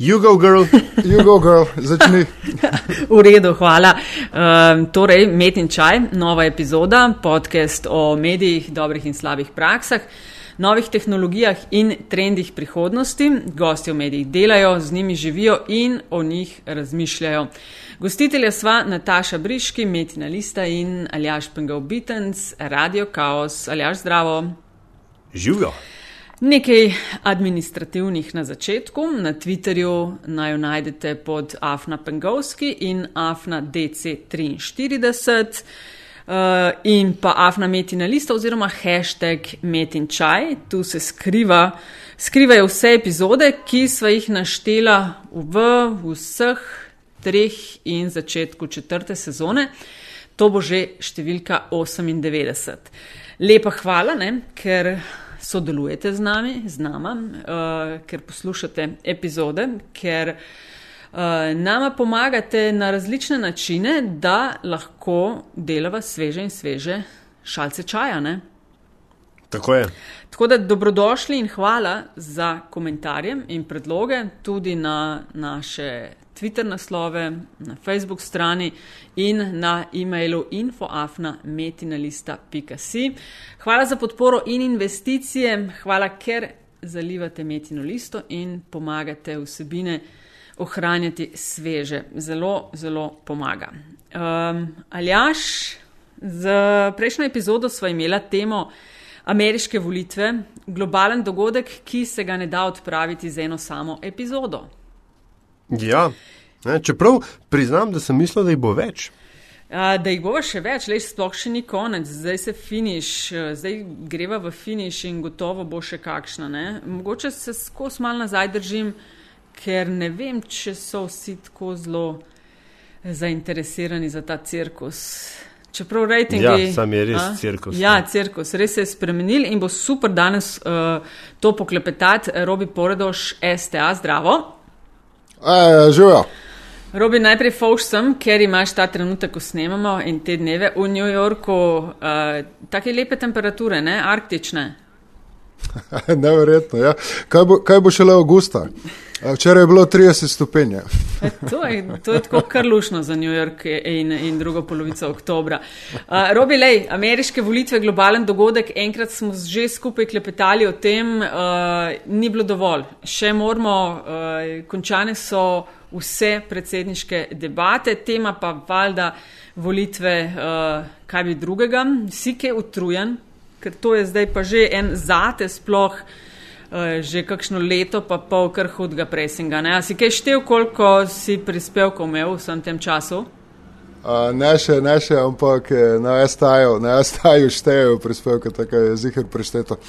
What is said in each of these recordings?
Jugo, girl, jugo, girl, začni. v redu, hvala. Um, torej, Met in čaj, nova epizoda, podcast o medijih, dobrih in slabih praksah, novih tehnologijah in trendih prihodnosti. Gosti v medijih delajo, z njimi živijo in o njih razmišljajo. Gostitelja sva Nataša Briški, Metina Lista in Aljaš Pengal Bitens, Radio Chaos. Aljaš, zdravo. Živijo. Nekaj administrativnih na začetku. Na Twitterju naj jo najdete pod Afna Pengovski in Afna DC43 uh, eh, in pa Afna Metina lista oziroma hashtag Metin čaj. Tu se skriva, skrivajo vse epizode, ki sva jih naštela v vseh treh in začetku četrte sezone. To bo že številka 98. Lepa hvala, ne, ker sodelujete z nami, z nama, uh, ker poslušate epizode, ker uh, nama pomagate na različne načine, da lahko delava sveže in sveže šalce čaja. Ne? Tako je. Tako da dobrodošli in hvala za komentarje in predloge tudi na naše Twitter naslove, na Facebook strani in na e-mailu infoafna.metinalista.si. Hvala za podporo in investicije, hvala, ker zalivate metino listo in pomagate vsebine ohranjati sveže. Zelo, zelo pomaga. Um, Aljaš, z prejšnjo epizodo smo imeli temo ameriške volitve, globalen dogodek, ki se ga ne da odpraviti z eno samo epizodo. Ja, ne, čeprav priznam, da sem mislil, da jih bo več. A, da jih bo še več, le sploh še ni konec, zdaj se finiš, zdaj greva v finiš in gotovo bo še kakšna. Ne? Mogoče se skozi mal nazaj držim, ker ne vem, če so vsi tako zelo zainteresirani za ta cirkus. Čeprav rejtingi. Ja, sam je res a? cirkus. Ja, cirkus, res se je spremenil in bo super danes uh, to poklepetati. Robi Poredoš, STA, zdravo. E, Živijo. Robi, najprej fauš sem, ker imaš ta trenutek, ko snemamo in te dneve v New Yorku, uh, take lepe temperature, ne, arktične. Neverjetno, ja. Kaj bo, kaj bo šele avgusta? Včeraj je bilo 30 stopinj. E, to, to je tako krlušno za New York in, in drugo polovico oktobra. Uh, Robi, lej, ameriške volitve, globalen dogodek, enkrat smo že skupaj klepetali o tem, uh, ni bilo dovolj. Še moramo, uh, končane so vse predsedniške debate, tema pa valjda volitve, uh, kaj bi drugega. Si kaj utrujen, ker to je zdaj pa že en zate sploh. Eh, že kakšno leto, pa pol kar hudega presinga. A si kaj štev, koliko si prispevkov imel v vsem tem času? Uh, ne še, ne še, ampak eh, na STI-ju, na STI-ju štejejo prispevke, tako je zihar prišteto.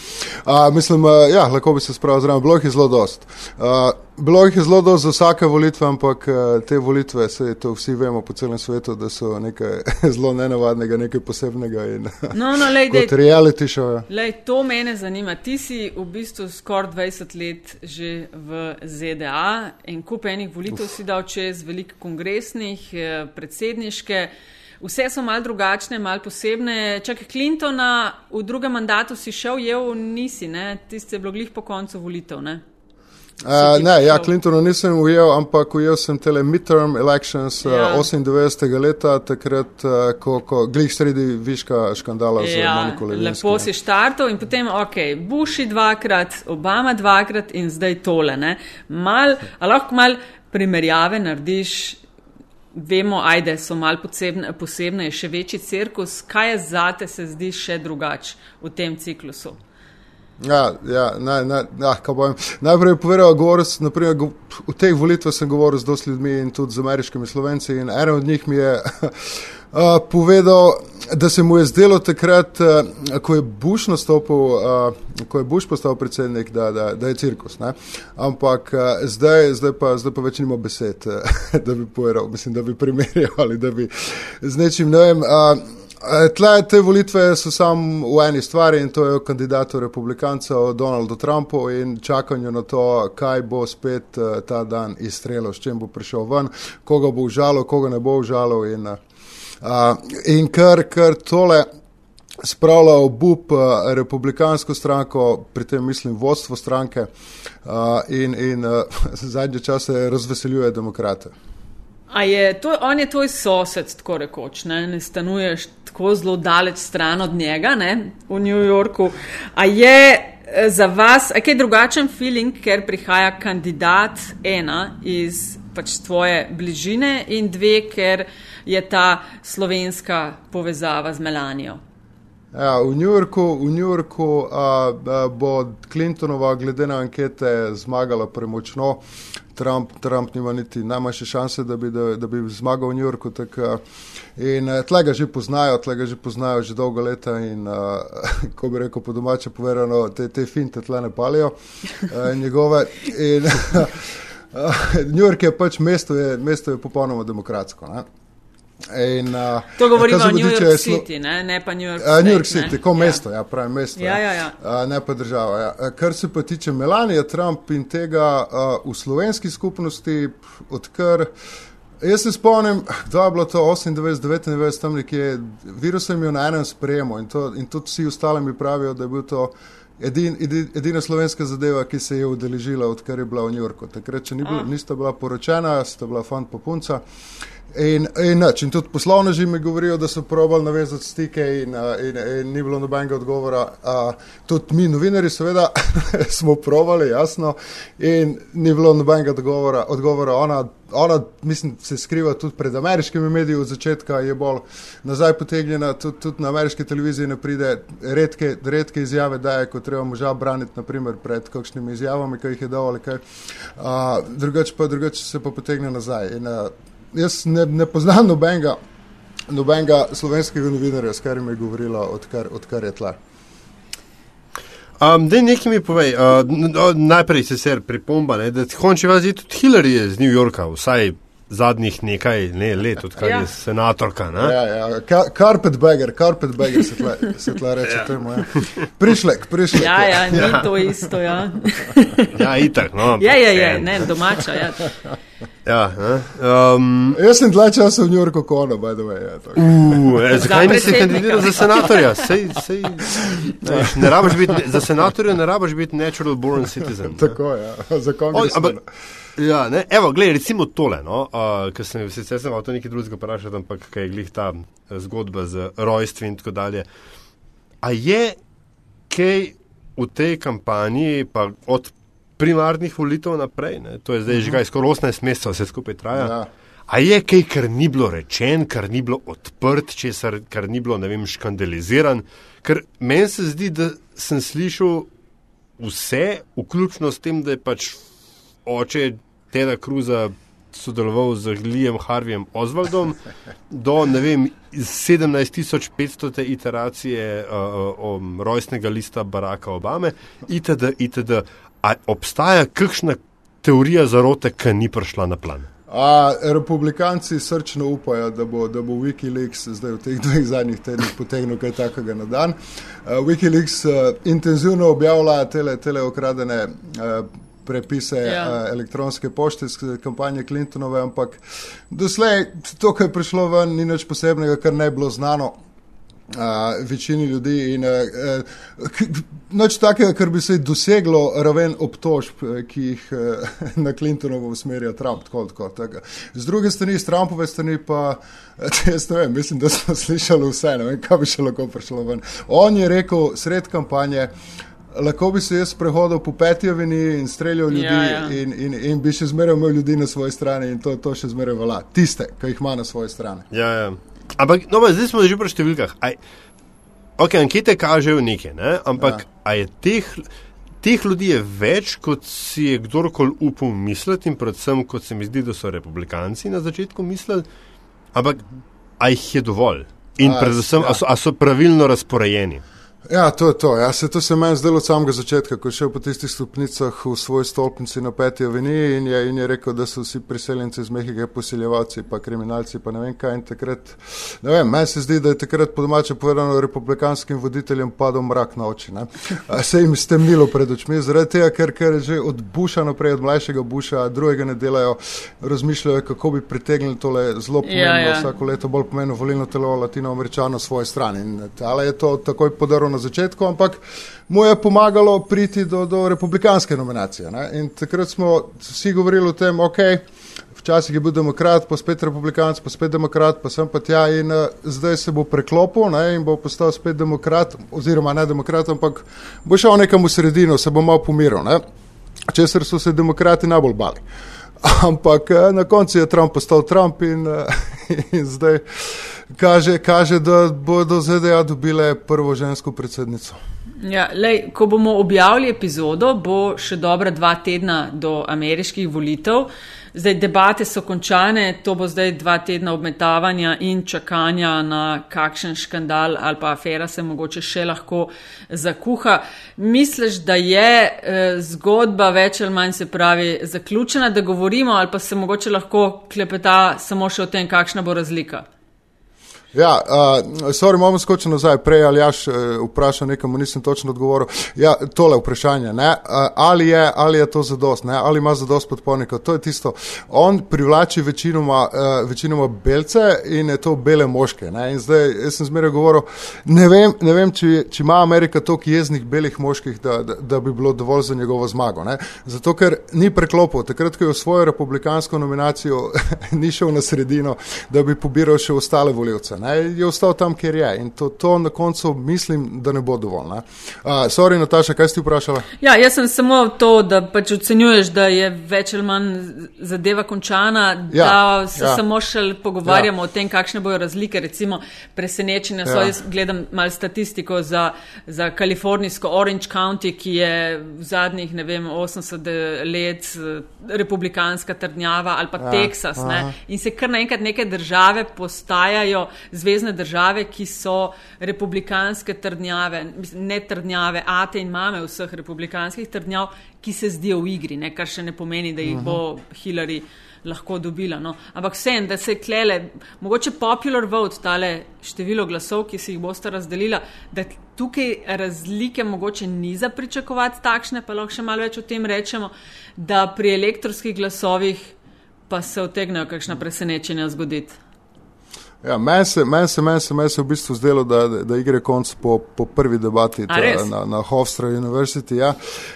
Uh, mislim, uh, ja, lahko bi se spravil zraven, jih je zelo dost. Uh, bilo jih je zelo dost za vsake volitve, ampak uh, te volitve, se to vsi vemo po celem svetu, da so nekaj zelo nenavadnega, nekaj posebnega in no, no, lej, kot dej, reality show. Lej, to mene zanima. Ti si v bistvu skoraj 20 let že v ZDA in kup enih volitev Uf. si dal čez, veliko kongresnih, predsedniških ameriške. Vse so mal drugačne, mal posebne. Čak Clintona v drugem mandatu si šel, je v nisi, tiste je bilo glih po koncu volitev. Ne? Uh, ne, ja, Clintona nisem ujel, ampak ujel sem tele midterm elections ja. uh, 98. leta, takrat, uh, ko, ko glih sredi viška škandala ja, z Moniko Levinskom. Lepo si štartov in potem, ok, Bushi dvakrat, Obama dvakrat in zdaj tole. Mal, lahko mal primerjave narediš vemo, ajde, so malo posebne, posebne, je še večji cirkus. Kaj je zate, se zdi še drugače v tem ciklusu? Ja, ja, naj, naj, ja, najprej je povedal, da v teh volitvah sem govoril z dosti ljudmi in tudi z ameriškimi slovenci. In eden od njih mi je uh, povedal, da se mu je zdelo takrat, uh, ko je Bush nastopil, uh, ko je Bush postal predsednik, da, da, da je cirkus. Ne? Ampak uh, zdaj, zdaj, pa, zdaj pa več nima besed, uh, da bi povedal, mislim, da bi primerjal ali da bi z nečim novim. Uh, Tle, te volitve so samo v eni stvari in to je kandidatu republikancev Donaldu Trumpu in čakanju na to, kaj bo spet uh, ta dan izstrelil, s čim bo prišel ven, koga bo užalil, koga ne bo užalil in uh, in ker, ker tole spravlja obup uh, republikansko stranko, pri tem mislim vodstvo stranke uh, in, in uh, zadnje čase razveseljuje demokrate. A je to, on je tvoj sosed, tako rekoč, ne, ne stanuješ tako zelo daleč stran od njega, ne, v New Yorku. A je eh, za vas, a je drugačen feeling, ker prihaja kandidat ena iz pač tvoje bližine in dve, ker je ta slovenska povezava z Melanijo? Ja, v New Yorku, v New Yorku a, a, bo Clintonova, glede na ankete, zmagala premočno. Trump, Trump nima niti najmanjše šanse, da bi, da, da bi zmagal v New Yorku. Tak, in tle ga že poznajo, tle ga že poznajo že dolgo leta in, a, ko bi rekel po domače povedano, te, te finte tle ne palijo a, njegove. In, a, New York je pač mesto, je, mesto je popolnoma demokratsko. Ne? In, uh, to govorimo o New York City, ne, ne pa New York City. Uh, New York City, kot ja. mesto, ja, pravim mesto. Ja, ja, ja. Uh, ne pa država. Ja. Kar se pa tiče Melanije, Trump in tega uh, v slovenski skupnosti, odkar. Jaz se spomnim, da je bilo to 98, 99, tam nekje, virus je imel na enem sprejemu in, to, in tudi vsi ostali mi pravijo, da je bil to edin, edin, edina slovenska zadeva, ki se je udeležila, odkar je bila v New Yorku. Takrat, če ni bil, nista bila poročena, sta bila fant pa punca. In, in, in tudi poslovneži mi govorijo, da so probali navezati stike, in, in, in ni bilo nobenega odgovora. A, tudi mi, novinari, seveda, smo probali, jasno, in ni bilo nobenega odgovora. odgovora. Ona, ona, mislim, se skriva tudi pred ameriškimi mediji od začetka, je bolj nazaj potegnjena, tudi, tudi na ameriški televiziji ne pride, redke, redke izjave daje, ko treba moža braniti, naprimer, pred kakšnimi izjavami, ki jih je dal ali kaj. Drugače pa, drugač se pa potegne nazaj. In, a, jaz ne, ne poznam nobenega, nobenega slovenskega novinarja, s katerim je govorila, odkar, odkar je tla. Um, da, nekaj mi povej. Uh, najprej se ser pripomba, ne, da konči vas je tudi Hillary iz New Yorka, vsaj zadnjih nekaj ne, let, odkar ja. je senatorka. Ne? Ja, ja. Carpetbagger, carpetbagger se tla, se tla reče ja. temu. Ja. Prišlek, prišlek. Ja, ja, ni ja. to isto. Ja, ja itak. No, ja, ja, ja, ne, domača. Ja. Ja, um, Jaz sem dva časa v New Yorku, kono, by the way. Ja, uh, zakaj nisi kandidiral za senatorja? Sej, sej, ne, ne biti, za senatorja ne rabiš biti natural born citizen. Tako je, ja. za kongresmena. Ja, ne, evo, gledaj, recimo tole, no, uh, ker sem se sicer o to nekaj drugega vprašal, ampak kaj je glih ta eh, zgodba z rojstvi in tako dalje. A je kaj v tej kampanji, pa od primarnih volitev naprej, ne, to je zdaj uh -huh. že mhm. kaj skoraj 18 mesecev, vse skupaj traja. Ja. A je kaj, kar ni bilo rečen, kar ni bilo odprt, česar, kar ni bilo, ne vem, škandaliziran? Ker meni se zdi, da sem slišal vse, vključno s tem, da je pač oče Teda Cruza sodeloval z Lijem Harvijem Osvaldom do vem, 17.500 iteracije uh, uh, rojstnega lista Baracka Obame itd. itd. Obstaja kakšna teorija zarote, ki ni prišla na plan? A, republikanci srčno upajo, da bo, da bo Wikileaks zdaj v teh dveh zadnjih tednih potegnil kaj takega na dan. Uh, Wikileaks uh, intenzivno objavlja tele, tele okradene uh, prepise ja. uh, elektronske pošte iz kampanje Clintonove, ampak doslej to, kar je prišlo ven, ni nič posebnega, kar ne bi bilo znano. Uh, večini ljudi in uh, noč takega, kar bi se doseglo raven obtožb, ki jih uh, na Clintonovo usmerja Trump. Tako, tako, tako. Z druge strani, z Trumpove strani pa, jaz ne vem, mislim, da smo slišali vse, ne vem, kaj bi še lahko prišlo ven. On je rekel sred kampanje, uh, lahko bi se jaz prehodil po petjavini in streljal ljudi ja, ja. In, in, in bi še zmeraj imel ljudi na svoji strani in to, to še zmeraj vala. Tiste, ki jih ima na svoji strani. Ja, ja. Ampak, no, zdaj smo že pri številkah. Aj, ok, ankete kažejo nekaj, ne? ampak ja. je teh, teh ljudi je več, kot si je kdorkoli upal misliti in predvsem, kot se mi zdi, da so republikanci na začetku mislili. Ampak, aj jih je dovolj. In a, predvsem, ja. a, so, a so pravilno razporejeni. Ja, to je to. Ja, se to se meni zdelo od samega začetka, ko je šel po tistih stopnicah v svoj stolpnici na peti aveniji in je, in je rekel, da so vsi priseljenci iz Mehike posiljevalci, pa kriminalci, pa ne vem kaj. In takrat, ne vem, meni se zdi, da je takrat po domače povedano republikanskim voditeljem padel mrak na oči. Ne? Se jim stemnilo pred očmi, zaradi tega, ker, ker že od Buša naprej, od mlajšega Buša, drugega ne delajo, razmišljajo, kako bi pritegnili tole zelo pomembno, ja, ja. vsako leto bolj pomembno volilno telo latinoameričano svoje strani. In, ale je to takoj podarilo na začetku, ampak mu je pomagalo priti do, do republikanske nominacije. Ne? In takrat smo vsi govorili o tem, ok. Včasih je bil demokrat, pa spet republikanc, pa spet demokrat, pa sem pa tja in uh, zdaj se bo preklopil ne, in bo postal spet demokrat, oziroma ne demokrat, ampak bo šel nekam v sredino, se bo malo pomiril. Česar so se demokrati najbolj bali. Ampak uh, na koncu je Trump postal Trump in, uh, in zdaj kaže, kaže, da bodo ZDA dobile prvo žensko predsednico. Ja, lej, ko bomo objavili epizodo, bo še dobra dva tedna do ameriških volitev. Zdaj, debate so končane, to bo zdaj dva tedna obmetavanja in čakanja na kakšen škandal ali pa afera se mogoče še lahko zakuha. Misliš, da je eh, zgodba več ali manj se pravi zaključena, da govorimo ali pa se mogoče lahko klepeta samo še o tem, kakšna bo razlika? Ja, uh, sorry, imamo skočiti nazaj. Prej ali jaš uh, vprašal nekam, nisem točno odgovoril. Ja, tole vprašanje, ne, uh, ali, je, ali je to zadost, ne, ali ima zadost podpornikov. To je tisto. On privlači večinoma, uh, večinoma belce in je to bele moške. Ne, in zdaj, jaz sem zmeraj govoril, ne vem, ne vem če, če ima Amerika toliko jeznih belih moških, da, da, da bi bilo dovolj za njegovo zmago. Ne. Zato, ker ni preklopil. Takrat, ko je v svojo republikansko nominacijo ni šel na sredino, da bi pobiral še ostale voljivce ne, je ostal tam, kjer je. In to, to na koncu mislim, da ne bo dovolj. Uh, sorry, Nataša, kaj si vprašala? Ja, jaz sem samo to, da pač ocenjuješ, da je več ali manj zadeva končana, ja, da se ja. samo še pogovarjamo ja. o tem, kakšne bojo razlike. Recimo, presenečenja so, ja. jaz gledam malo statistiko za, za kalifornijsko Orange County, ki je v zadnjih, ne vem, 80 let eh, republikanska trdnjava ali pa ja. Teksas. In se kar naenkrat neke države postajajo zvezdne države, ki so republikanske trdnjave, ne trdnjave, ate in mame vseh republikanskih trdnjav, ki se zdijo v igri, ne, kar še ne pomeni, da jih bo Hillary lahko dobila. No. Ampak vsem, da se klele, mogoče popular vote, tale število glasov, ki si jih boste razdelila, da tukaj razlike mogoče ni za pričakovati takšne, pa lahko še malo več o tem rečemo, da pri elektronskih glasovih pa se otegnejo kakšna presenečenja zgoditi. Ja, meni se, men se, men se, men se v bistvu zdelo, da, da igre konc po, po prvi debati ta, na, na Hofstra University. Ja.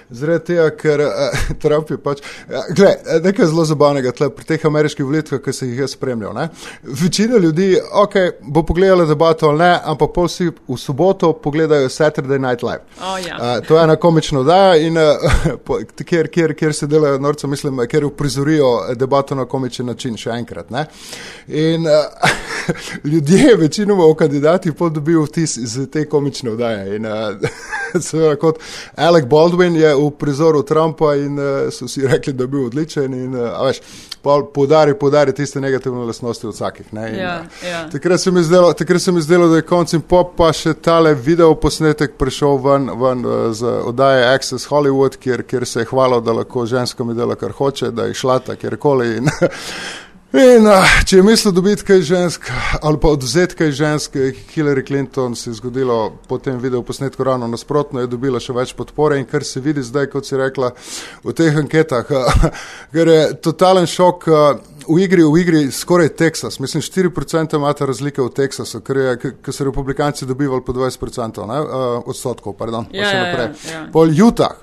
Zaradi tega, ker uh, Trump je pač. Ja, gle, nekaj zelo zabavnega tle, pri teh ameriških volitvah, ki se jih je spremljal. Ne. Večina ljudi ok, bo pogledala debato ali ne, ampak pol si v soboto pogledajo Saturday Night Live. Oh, ja. uh, to je ena komična oddaja in uh, kjer, kjer, kjer se delajo norce, mislim, kjer uprizorijo debato na komičen način še enkrat. Ne. In, uh, ljudje, večinoma v kandidatih, dobijo vtis iz te komične vdaje. In, uh, kot Alec Baldwin je v prizoru Trumpa in uh, so si rekli, da je bil odličen. In, uh, veš, Podari, podari tiste negativne lasnosti od vsakih. In, ja, ja. Takrat se mi zdelo, da je konc in pop, pa še tale video posnetek prišel ven, ven z oddaje Access Hollywood, kjer, kjer se je hvalil, da lahko ženskam dela kar hoče, da je šla ta kjerkoli. In, uh, če je mislil dobiti kaj žensk ali pa odzeti kaj žensk, Hillary Clinton se je zgodilo po tem videu posnetku ravno nasprotno, je dobila še več podpore in kar se vidi zdaj, kot si rekla v teh anketah, uh, ker je totalen šok. Uh, V igri, v igri skoraj Teksas, mislim, 4% imate razlike v Teksasu, ker, je, ker so republikanci dobivali po 20% ne, uh, odstotkov, pardon, ja, pa še ja, naprej. Ja, ja. Pol Utah,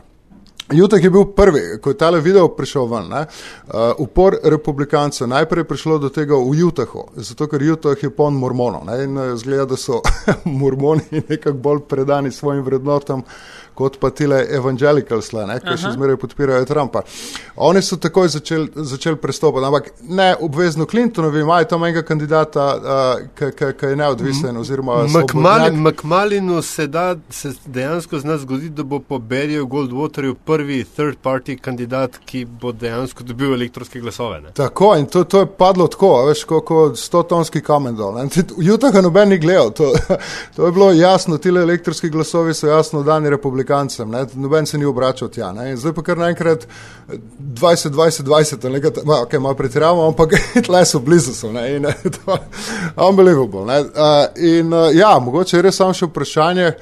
Jutek je bil prvi, ko je tale video prišel ven. Ne, uh, upor republikancev najprej je prišlo do tega v Jutahu, zato ker Jutah je poln mormonov ne, in uh, zgleda, da so mormoni nekako bolj predani svojim vrednotam kot pa tile evangelicals, ki še zmeraj podpirajo Trumpa. Oni so takoj začeli začel prestopati, ampak ne obvezno Clintonovi, imajo tam enega kandidata, uh, ki je neodvisen. McMallinu se, da, se dejansko zna zgoditi, da bo po Beriju Goldwaterju prvi prvi third party kandidat, ki bo dejansko dobil elektronske glasove. Ne? Tako in to, to je padlo tako, veš, kot ko 100 tonski kamen dol. Utah ga noben ni gledal, to, to je bilo jasno, ti elektronski glasovi so jasno dani republikancem, ne. noben se ni obračal tja. Ne. In zdaj pa kar naenkrat 20, 20, 20, ali nekaj, ma, okay, malo pretiravamo, ampak tle so blizu so. Ne. In, to unbelievable. Ne. Uh, in uh, ja, mogoče je res samo še vprašanje,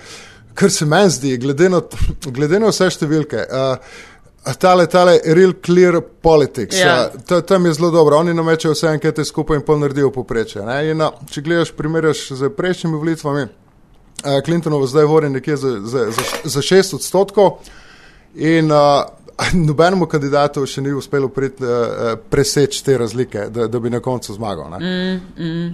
kar se meni zdi, glede na, glede na vse številke. Uh, Tale, tale real clear politics, Ja. ja. to, tam je zelo dobro. Oni namečejo vse ankete skupaj in pol naredijo poprečje. In, a, Če gledaš, primerjaš z prejšnjimi volitvami, a, Clintonova zdaj vodi nekje za, za, za, za 6 odstotkov in a, nobenemu kandidatu še ni uspelo prit, a, preseči te razlike, da, da bi na koncu zmagal. ne. Mm.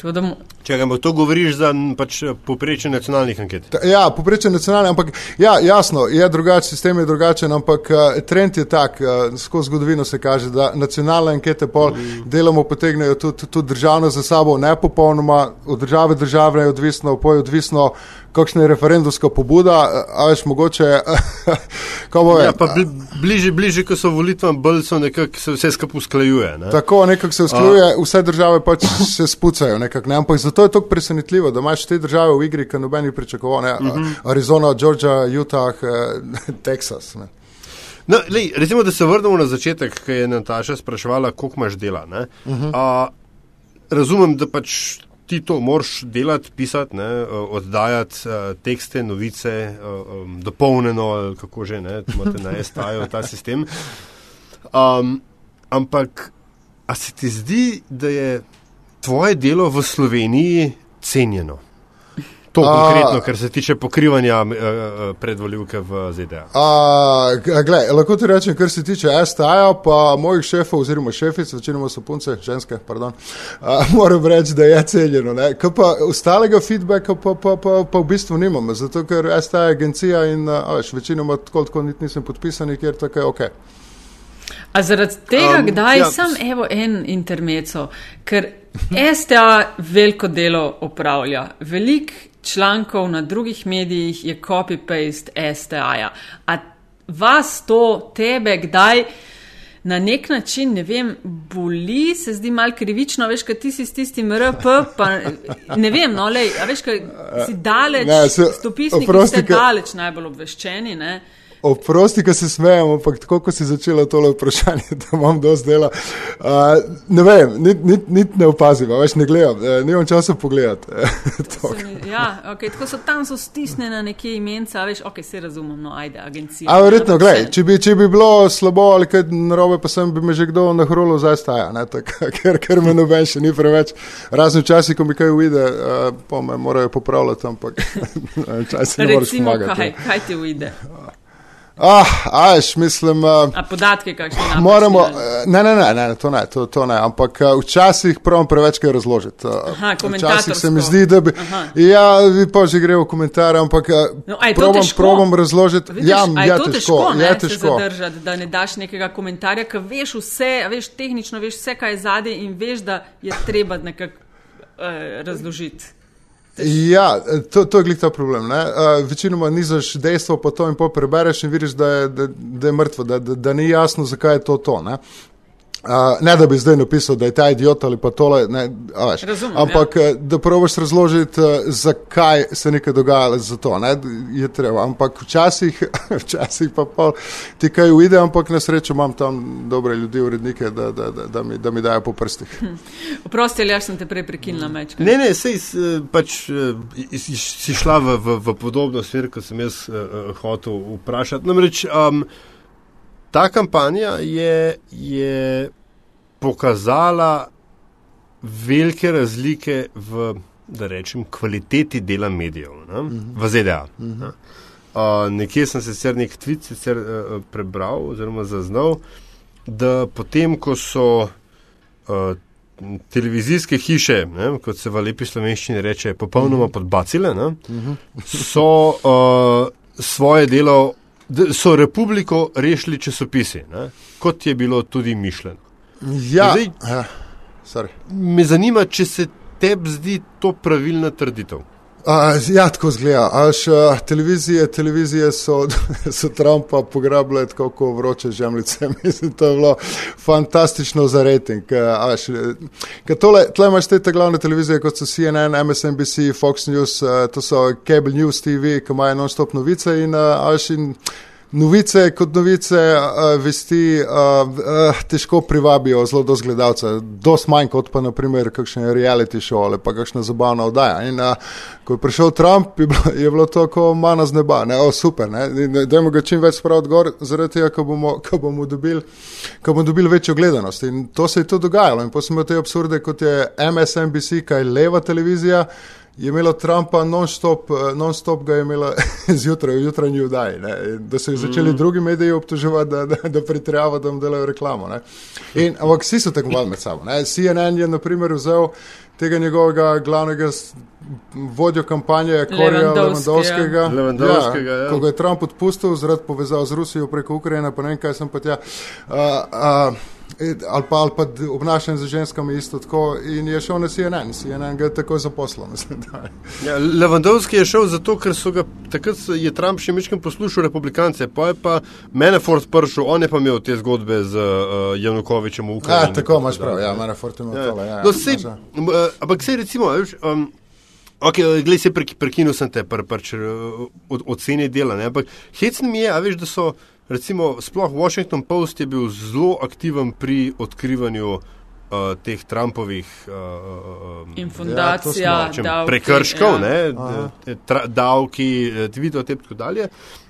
Tako da Če ga to govoriš za pač, poprečje nacionalnih anket. Ta- Ja, poprečje nacionalne, ampak ja, jasno, je drugačen, sistem je drugačen, ampak uh, trend je tak, uh, skozi zgodovino se kaže, da nacionalne ankete pol mm. delamo potegnejo tudi, tudi državno za sabo, ne popolnoma, od države države je odvisno, poj odvisno, kakšna je referendumska pobuda, a veš, mogoče, ko bo Ja, pa bli, bliže, bliže, ko so volitvam, bolj so nekako se vse skupaj usklajuje. Ne? Tako nekako se usklajuje, vse države pač se spucajo, nekak, ne? ampak zato je to presenetljivo, da imaš te države v igri, ki noben ni pričakoval, ne? Mhm. uh -huh. Arizona, Georgia, Utah, eh, Teksas. Ne? No, lej, recimo, da se vrnemo na začetek, ki je Nataša spraševala, koliko imaš dela. Uh -huh. A, razumem, da pač ti to moraš delati, pisati, ne, eh, oddajati uh, tekste, novice, uh, um, dopolnjeno, ali kako že ne, imate na STA-ju ta sistem. Um, ampak, a se ti zdi, da je tvoje delo v Sloveniji cenjeno? To A- konkretno, kar se tiče pokrivanja uh, uh, predvoljivke v ZDA. A, g- glej, lahko ti rečem, kar se tiče STA-ja, pa mojih šefov oziroma šefic, večinoma so punce, ženske, pardon, a, moram reči, da je. Kaj pa ostalega feedbacka pa, pa, pa, pa v bistvu nimam, zato ker STA je agencija in a, a veš, večinoma tako, tako niti nisem podpisan, ker tako je ok. A zaradi tega, Um, kdaj ja, sem evo en intermeco, ker STA veliko delo opravlja. Veliko člankov na drugih medijih je copy-paste STA-ja. A vas to, tebe, kdaj na nek način, ne vem, boli, se zdi mal krivično, veš, kaj ti si s tistim RP, pa ne vem, no, lej, a veš, kaj si daleč, Ne, se- stopisniki oprosti, ste daleč najbolj obveščeni, ne. Oprosti, ko se smejem, ampak tako, ko si začela tole vprašanje, da imam dosti dela. Uh, ne vem, niti nit, nit ne opazim, več ne gledam, uh, nimam časa pogledati. Mi- Ja, okay, tako so tam so stisnjena nekje imenca, a veš, ok, se razumem, no, ajde, agencija. A verjetno, gledaj, če bi, če bi bilo slabo ali kaj narobe, pa sem bi me že kdo na hrolu zdaj staja, ne, tak, ker, ker me noben še ni preveč. Razen včasih, ko mi kaj uide, uh, pa me morajo popravljati, ampak včasih ne moreš pomagati. kaj, kaj ti uide? Ah, ajš, mislim. Uh, A podatke kakšne? Moramo, eh, ne, ne, ne, ne, to ne, to, to ne, ampak eh, včasih pravim preveč kaj razložiti. eh, Aha, Včasih se mi zdi, da bi. Aha. Ja, vi pa že gre v komentar, ampak eh, No, probam, probam razložiti. Vidiš, ja, ja, to težko, težko, ne, je se težko. zadržati, da ne daš nekega komentarja, ker veš vse, veš tehnično, veš vse, kaj je zadej in veš, da je treba nekako uh, razložiti. Ja, to, to je glik ta problem. ne. Uh, večinoma nizaš dejstvo, pa to in po prebereš in vidiš, da je, da, da je mrtvo, da, da, da ni jasno, zakaj je to to. Ne? Uh, ne da bi zdaj napisal, da je ta idiot ali pa tole, ne, a veš. Razumem, ampak ja. da probaš razložiti, uh, zakaj se nekaj dogaja za to, ne, je treba. Ampak včasih, včasih pa pol ti kaj uide, ampak na srečo imam tam dobre ljudi, urednike, da, da, da, da, mi, da mi dajo po prstih. Oprosti, ali jaz sem te prej prekinila meč. Ne, ne, sej s- pač si, si šla v, v, v podobno smer, kot sem jaz uh, hotel vprašati. Namreč um, ta kampanja je, je pokazala velike razlike v, da rečem, kvaliteti dela medijev ne, v ZDA. ne. Uh, nekje sem se sicer nek tweet sicer, uh, prebral oziroma zaznal, da potem, ko so uh, televizijske hiše, ne, kot se v lepi slovenščini reče, popolnoma podbacile, ne, so uh, svoje delo, so republiko rešili časopisi, ne, kot je bilo tudi mišljeno. Ja, Zdaj- ja, sorry. Me zanima, če se tebi zdi to pravilna trditev. Uh, ja, tako zgleda. Až uh, televizije, televizije so, so Trumpa pograbile tako kot vroče žemljice. Mislim, to je bilo fantastično za rejting. Uh, tole, tle imaš te glavne televizije, kot so CNN, MSNBC, Fox News, uh, to so Cable News TV, ki imajo non-stop novice in, uh, in novice kot novice, uh, vesti uh, uh, težko privabijo zelo do gledalcev, dosti manj kot pa naprimer kakšne reality show ali pa kakšna zabavna oddaja. In, uh, ko je prišel Trump, je bilo, je bilo to kot mana z neba, ne, o, super, ne, dajmo ga čim več spraviti gor, zaradi tega, ko bomo, ko bomo dobili dobil večjo gledanost. In to se je tudi dogajalo. In potem smo te absurde, kot je MSNBC, kaj leva televizija je imela Trumpa non-stop, eh, non-stop ga je imela zjutraj, v jutranji vdaji, da so jih začeli mm. drugi mediji obtoževati, da, da, da pritrjava, da jim delajo reklamo. In, ampak vsi so tekmovali med sabo. Ne? CNN je naprimer vzel tega njegovega glavnega vodjo kampanje, Korija Levandovskega, Levandovskega ja, ja. ko ga je Trump odpustil zaradi povezav z Rusijo preko Ukrajine, pa ne vem, kaj sem pa tja. Uh, uh, ali pa, ali pa obnašanje z ženskami isto tako. In je šel na CNN, CNN ga je tako zaposlil. ja, Levandovski je šel zato, ker so ga takrat je Trump še mečkim poslušal republikance, pa je pa Menefort prišel, on je pa imel te zgodbe z uh, Janukovičem v Ukrajini. Ja, tako imaš prav, ja, Menefort je imel ja. tole. Ja, no, sej, uh, ampak se recimo, veš, um, Ok, gledaj, se prekinil sem te, pr, pr, pr, od, oceni dela, ne? ampak hecno mi je, a veš, da so recimo, sploh Washington Post je bil zelo aktiven pri odkrivanju uh, teh Trumpovih uh, ja, prekrškov, ja. davki, Twitter in tako dalje.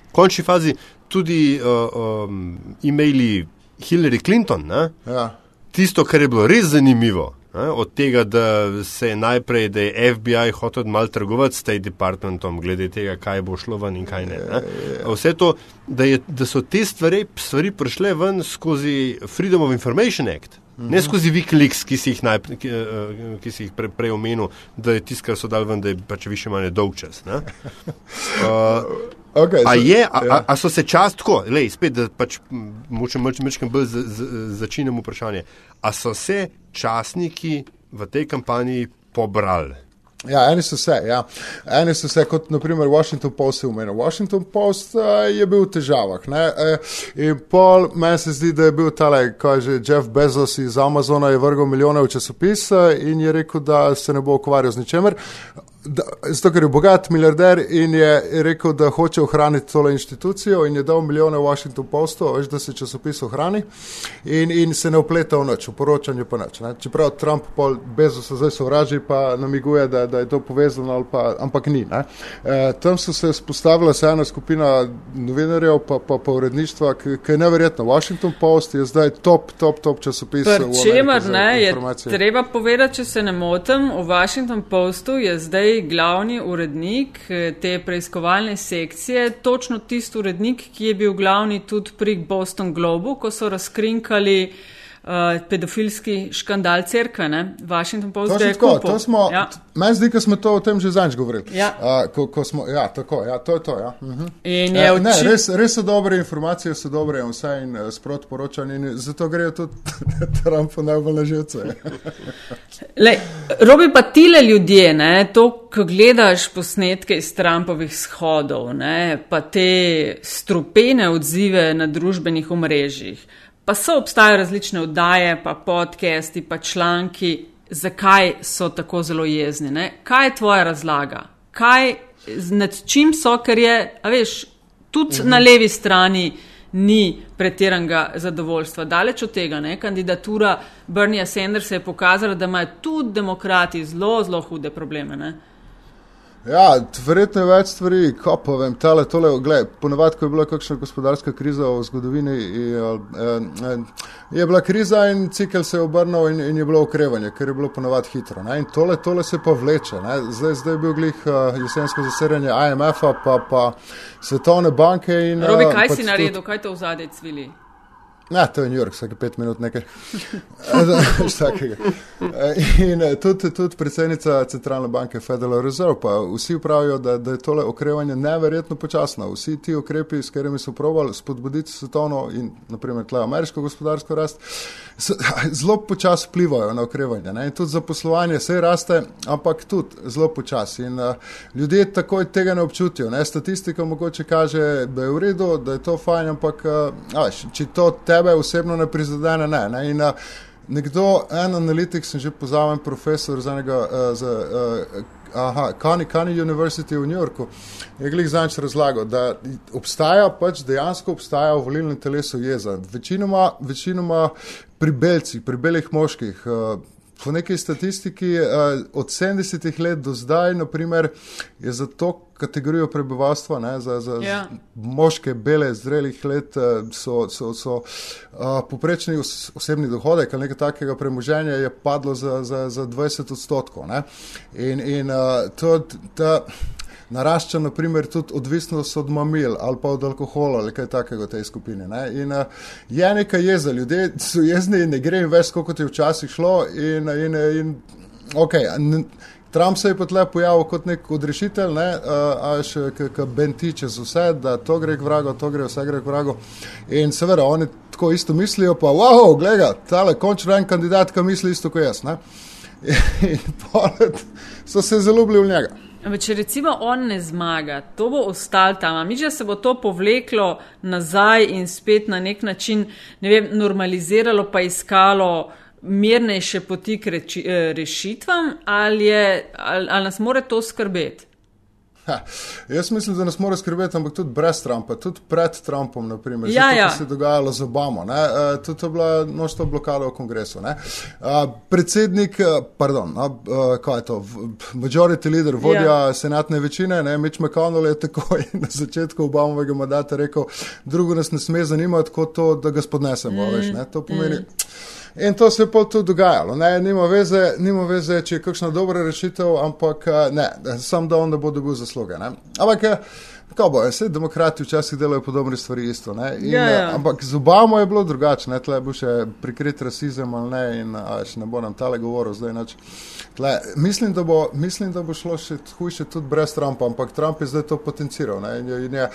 V končni fazi tudi uh, um, imeli Hillary Clinton. Ja. Tisto, kar je bilo res zanimivo, Od tega, da se je najprej, da je FBI hotel malo trgovati s State Departmentom, glede tega, kaj bo šlo ven in kaj ne. ne? Vse to, da, je, da so te stvari, stvari prišle ven skozi Freedom of Information Act. Ne skozi Wikileaks, ki si jih, naj, ki, eh, ki si jih pre, prej omenil, da je tisto, kar so dal ven, da je pač više manj dolg čas. Uh, okay, a, je, a, a, ja. a so se čas tako, lej, spet, da pač močem bolj začinem vprašanje, a so se časniki v tej kampanji pobrali? Ja, eni so se, ja. eni so se, kot naprimer Washington Post je umenil. Washington Post uh, je bil v težavah. Uh, in pol meni se zdi, da je bil tale, kaj že Jeff Bezos iz Amazona, je vrgel milijone v časopis uh, in je rekel, da se ne bo ukvarjal z ničemer da, zato ker je bogat milijarder in je rekel, da hoče ohraniti tole inštitucijo in je dal milijone Washington Postu, veš, da se časopis ohrani in, in se ne upleta v noč, v poročanju pa noč. Čeprav Trump pol bezo se zdaj sovraži, pa namiguje, da, da je to povezano, pa, ampak ni. E, tam so se spostavila se ena skupina novinarjev, pa, pa, pa uredništva, ki je neverjetno. Washington Post je zdaj top, top, top časopis. Čemer ne, je treba povedati, če se ne motim, v Washington Postu je zdaj glavni urednik eh, te preiskovalne sekcije, točno tisti urednik, ki je bil glavni tudi pri Boston Globu, ko so razkrinkali uh, pedofilski škandal cerkve, ne? Washington Post. To je tako, to smo, ja. meni zdi, da smo to o tem že zanj govorili. Ja. Uh, ko, ko smo, ja, tako, ja, to je to, ja. Uh -huh. In je uh, ne, res, res so dobre informacije, so dobre in vse in uh, sprot poročanje in zato grejo tudi Trumpu najbolj na živce. Lej, robi pa tile ljudje, ne, to, ko gledaš posnetke iz Trumpovih shodov, ne, pa te strupene odzive na družbenih omrežjih, pa so obstajajo različne oddaje, pa podcasti, pa članki, zakaj so tako zelo jezni. Ne? Kaj je tvoja razlaga? Kaj, nad čim so, ker je, a veš, tudi mhm. na levi strani ni pretiranega zadovoljstva. Daleč od tega, ne? kandidatura Bernieja Sandersa je pokazala, da imajo tudi demokrati zelo, zelo hude probleme. Ne? Ja, verjetno je več stvari, ko pa vem, tale, tole, gledaj, ponovadi, ko je bila kakšna gospodarska kriza v zgodovini, je, je bila kriza in cikl se je obrnil in, in je bilo okrevanje, ker je bilo ponovadi hitro. Ne? In tole, tole se pa vleče. Zdaj, zdaj je bil glih jesensko zasedanje IMF-a, pa, pa Svetovne banke. In, Robi, kaj pač si naredil, tudi... kaj te v zadej cvili? Ja, to je New York, vsake pet minut nekaj. In eh, tudi, tudi predsednica centralne banke Federal Reserve, pa vsi pravijo, da, da je tole okrevanje neverjetno počasno. Vsi ti ukrepi, s katerimi so provali spodbuditi svetovno in naprimer tle ameriško gospodarsko rast, zelo počasi vplivajo na okrevanje. Ne? In tudi zaposlovanje se raste, ampak tudi zelo počasi. In uh, ljudje takoj tega ne občutijo. Ne? Statistika mogoče kaže, da je v redu, da je to fajn, ampak uh, če to te tebe osebno ne prizadene. Ne, ne. In, uh, nekdo, en analitik, sem že pozaven profesor za enega, uh, za, uh, aha, Kani, Kani University v New Yorku, je glih zanč razlagal, da obstaja pač dejansko obstaja v volilnem telesu jeza. Večinoma, večinoma pri belcih, pri belih moških. Uh, Po neki statistiki od 70 let do zdaj, naprimer, je za to kategorijo prebivalstva, ne, za, za ja. moške, bele, zrelih let, eh, so, so, so uh, poprečni osebni dohodek ali nekaj takega premoženja je padlo za, za, za 20 odstotkov. Ne. In, in uh, to, ta, narašča naprimer tudi odvisnost od mamil ali pa od alkohola ali kaj takega v tej skupini. Ne. In uh, je nekaj jeza, ljudje so jezni in ne gre jim več, kot je včasih šlo. In, in, in, okay, Trump se je pa tle pojavil kot nek odrešitelj, ne, a še k benti čez vse, da to gre k vragu, to gre vse gre k vragu. In seveda, oni tako isto mislijo, pa wow, gleda, tale končno en kandidat, ki misli isto kot jaz. Ne. In polet so se zelo ljubili v njega. Če recimo on ne zmaga, to bo ostalo tam, mi že se bo to povleklo nazaj in spet na nek način, ne vem, normaliziralo pa iskalo mirnejše poti k reči, eh, rešitvam, ali, je, ali, ali nas more to skrbeti? Ha, jaz mislim, da nas mora skrbeti, ampak tudi brez Trumpa, tudi pred Trumpom, naprimer, ja, to, ja. se je dogajalo z Obamo, uh, tudi to je bila množstvo blokado v kongresu. Uh, predsednik, pardon, uh, kaj je to, majority leader, vodja ja. senatne večine, ne, Mitch McConnell je takoj na začetku Obamovega mandata rekel, drugo nas ne sme zanimati kot to, da ga spodnesemo, mm, veš, ne, to pomeni. Mm. In to se je pa tudi dogajalo. Ne, nima, veze, nima veze, če je kakšna dobra rešitev, ampak eh, ne, sam da on ne bo dobil zasluge. Ne. Ampak, eh, kako bo, vse demokrati včasih delajo podobne stvari isto. In, ja, ja. Eh, ampak z Obamo je bilo drugače, ne, tle bo še prikrit rasizem ali ne, in še ne bo nam tale govoril zdaj. Nač. Tle, mislim, da bo, mislim, da bo šlo še hujše tudi brez Trumpa, ampak Trump je zdaj to potenciral. Ne, in, in je,